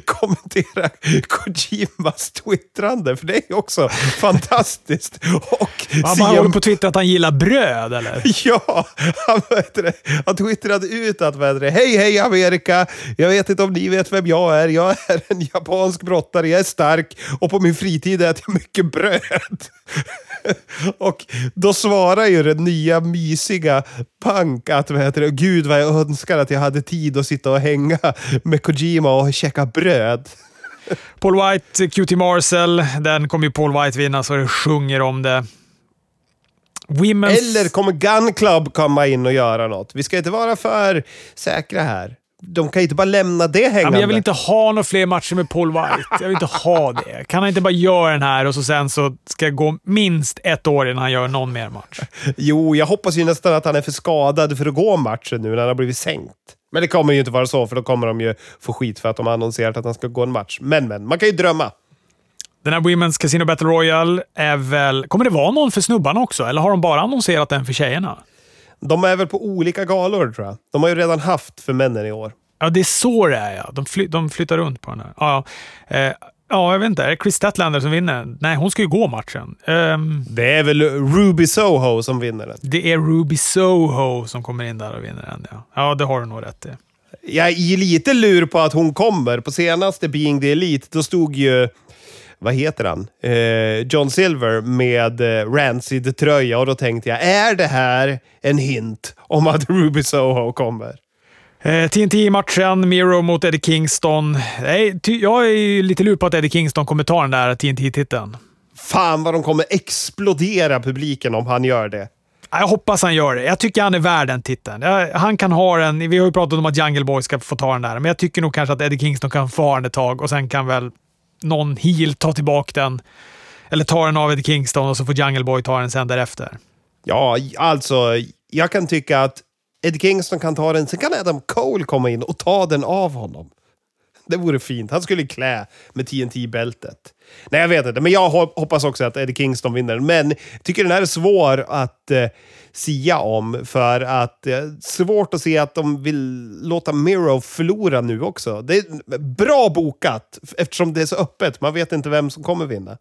kommentera Kojimas twittrande, för det är ju också fantastiskt. Och han bara håller på Twitter att han gillar bröd, eller? Ja, han, det, han twittrade ut att det, hej, hej Amerika! Jag vet inte om ni vet vem jag är. Jag är en japansk brottare, jag är stark och på min fritid äter jag mycket bröd. och då svarar ju den nya mysiga Punk att vad heter det, gud vad jag önskar att jag hade tid att sitta och hänga med Kojima och käka bröd. Paul White, QT Marcel, den kommer ju Paul White vinna så det sjunger om det. Women's... Eller kommer Gun Club komma in och göra något? Vi ska inte vara för säkra här de kan ju inte bara lämna det hängande. Ja, men jag vill inte ha några fler matcher med Paul White. Jag vill inte ha det. Kan han inte bara göra den här och så sen så ska det gå minst ett år innan han gör någon mer match? Jo, jag hoppas ju nästan att han är för skadad för att gå matchen nu när han har blivit sänkt. Men det kommer ju inte vara så, för då kommer de ju få skit för att de har annonserat att han ska gå en match. Men, men, man kan ju drömma. Den här Women's Casino Battle Royale är väl... Kommer det vara någon för snubbarna också, eller har de bara annonserat den för tjejerna? De är väl på olika galor tror jag. De har ju redan haft för männen i år. Ja, det är så det är ja. De, fly, de flyttar runt på den här. Ja, ja. Eh, Ja, jag vet inte. Är det Chris Statlander som vinner? Nej, hon ska ju gå matchen. Um, det är väl Ruby Soho som vinner den? Det är Ruby Soho som kommer in där och vinner den, ja. Ja, det har du nog rätt i. Jag är lite lur på att hon kommer. På senaste Being the Elite, då stod ju vad heter han? Eh, John Silver med eh, Rancid-tröja och då tänkte jag, är det här en hint om att Ruby Soho kommer? Eh, TNT-matchen, Miro mot Eddie Kingston. Nej, jag är lite lur på att Eddie Kingston kommer ta den där TNT-titeln. Fan vad de kommer explodera publiken om han gör det. Jag hoppas han gör det. Jag tycker han är värd den titeln. Han kan ha den. Vi har ju pratat om att Jungle Boy ska få ta den där, men jag tycker nog kanske att Eddie Kingston kan få ha den ett tag och sen kan väl någon heel ta tillbaka den. Eller ta den av Eddie Kingston och så får Jungle Boy ta den sen därefter. Ja, alltså, jag kan tycka att Eddie Kingston kan ta den, sen kan Adam Cole komma in och ta den av honom. Det vore fint. Han skulle klä med TNT-bältet. Nej, jag vet inte, men jag hoppas också att Eddie Kingston vinner. Men jag tycker den här är svår att eh, sia om, för att det eh, är svårt att se att de vill låta Miro förlora nu också. Det är bra bokat, eftersom det är så öppet. Man vet inte vem som kommer vinna.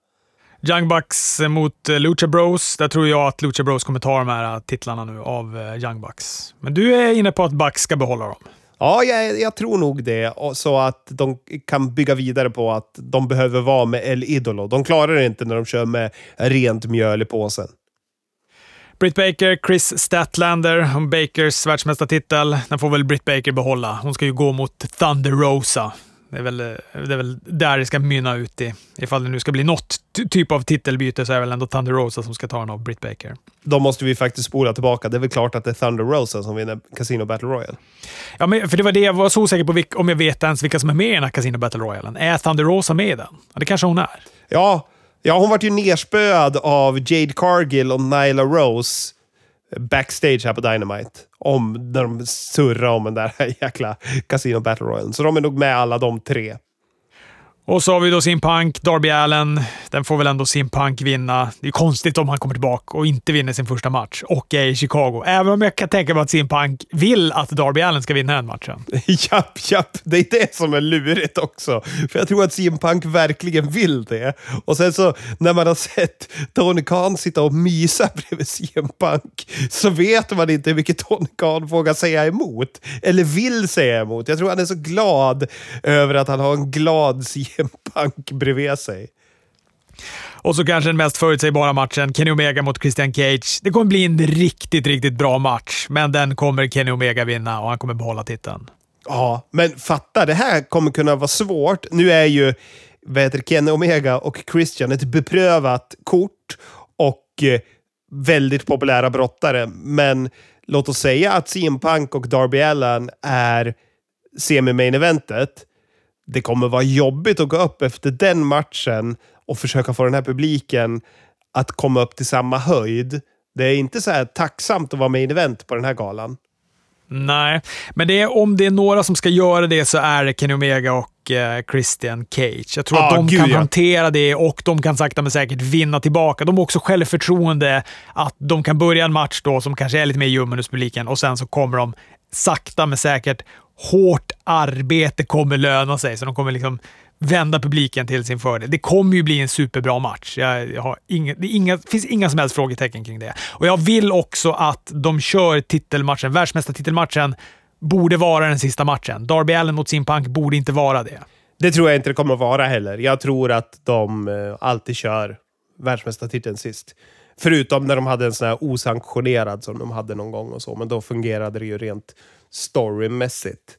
Young Bucks mot eh, Lucha Bros. Där tror jag att Lucha Bros kommer ta de här titlarna nu av eh, Young Bucks. Men du är inne på att Bucks ska behålla dem. Ja, jag, jag, tror nog det. Så att de kan bygga vidare på att de behöver vara med El Idolo. De klarar det inte när de kör med rent mjöl i påsen. Britt Baker, Chris Statlander om Bakers världsmästartitel. Den får väl Britt Baker behålla. Hon ska ju gå mot Thunder Rosa. Det är, väl, det är väl där det ska mynna ut i. Ifall det nu ska bli något typ av titelbyte så är det väl ändå Thunder Rosa som ska ta den av Britt Baker. Då måste vi faktiskt spola tillbaka. Det är väl klart att det är Thunder Rosa som vinner Casino Battle Royale. Ja, men för det var det jag var så osäker på, om jag vet ens vilka som är med i den här Casino Battle Royale. Är Thunder Rosa med i den? Ja, det kanske hon är. Ja, ja hon vart ju nerspöad av Jade Cargill och Nyla Rose backstage här på Dynamite. Om när de surrar om den där jäkla Casino Battle Royale. Så de är nog med alla de tre. Och så har vi då Sim Punk, Darby Allen. Den får väl ändå Sim Punk vinna. Det är konstigt om han kommer tillbaka och inte vinner sin första match och är i Chicago. Även om jag kan tänka mig att Sim Punk vill att Darby Allen ska vinna den matchen. japp, japp. Det är det som är lurigt också. För jag tror att Sim Punk verkligen vill det. Och sen så när man har sett Tony Khan sitta och mysa bredvid Sim Punk så vet man inte hur mycket Tony Khan vågar säga emot. Eller vill säga emot. Jag tror han är så glad över att han har en glad CM en punk bredvid sig. Och så kanske den mest förutsägbara matchen, Kenny Omega mot Christian Cage. Det kommer bli en riktigt, riktigt bra match, men den kommer Kenny Omega vinna och han kommer behålla titeln. Ja, men fatta, det här kommer kunna vara svårt. Nu är ju vad heter Kenny Omega och Christian ett beprövat kort och eh, väldigt populära brottare, men låt oss säga att CM Punk och Darby Allen är semi-main eventet det kommer vara jobbigt att gå upp efter den matchen och försöka få den här publiken att komma upp till samma höjd. Det är inte så här tacksamt att vara med i event på den här galan. Nej, men det är, om det är några som ska göra det så är det Kenny Omega och eh, Christian Cage. Jag tror ah, att de gud, kan ja. hantera det och de kan sakta men säkert vinna tillbaka. De har också självförtroende att de kan börja en match då som kanske är lite mer ljummen hos publiken och sen så kommer de sakta men säkert hårt arbete kommer löna sig, så de kommer liksom vända publiken till sin fördel. Det kommer ju bli en superbra match. Jag har inga, det inga, finns inga som helst frågetecken kring det. Och Jag vill också att de kör titelmatchen, världsmästartitelmatchen, borde vara den sista matchen. Darby Allen mot Simpunk borde inte vara det. Det tror jag inte det kommer att vara heller. Jag tror att de eh, alltid kör världsmästartiteln sist. Förutom när de hade en sån här osanktionerad som de hade någon gång och så, men då fungerade det ju rent storymässigt.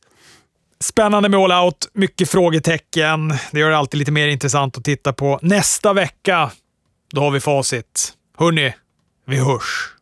Spännande med All Out, mycket frågetecken. Det gör det alltid lite mer intressant att titta på. Nästa vecka, då har vi facit. Hörni, vi hörs!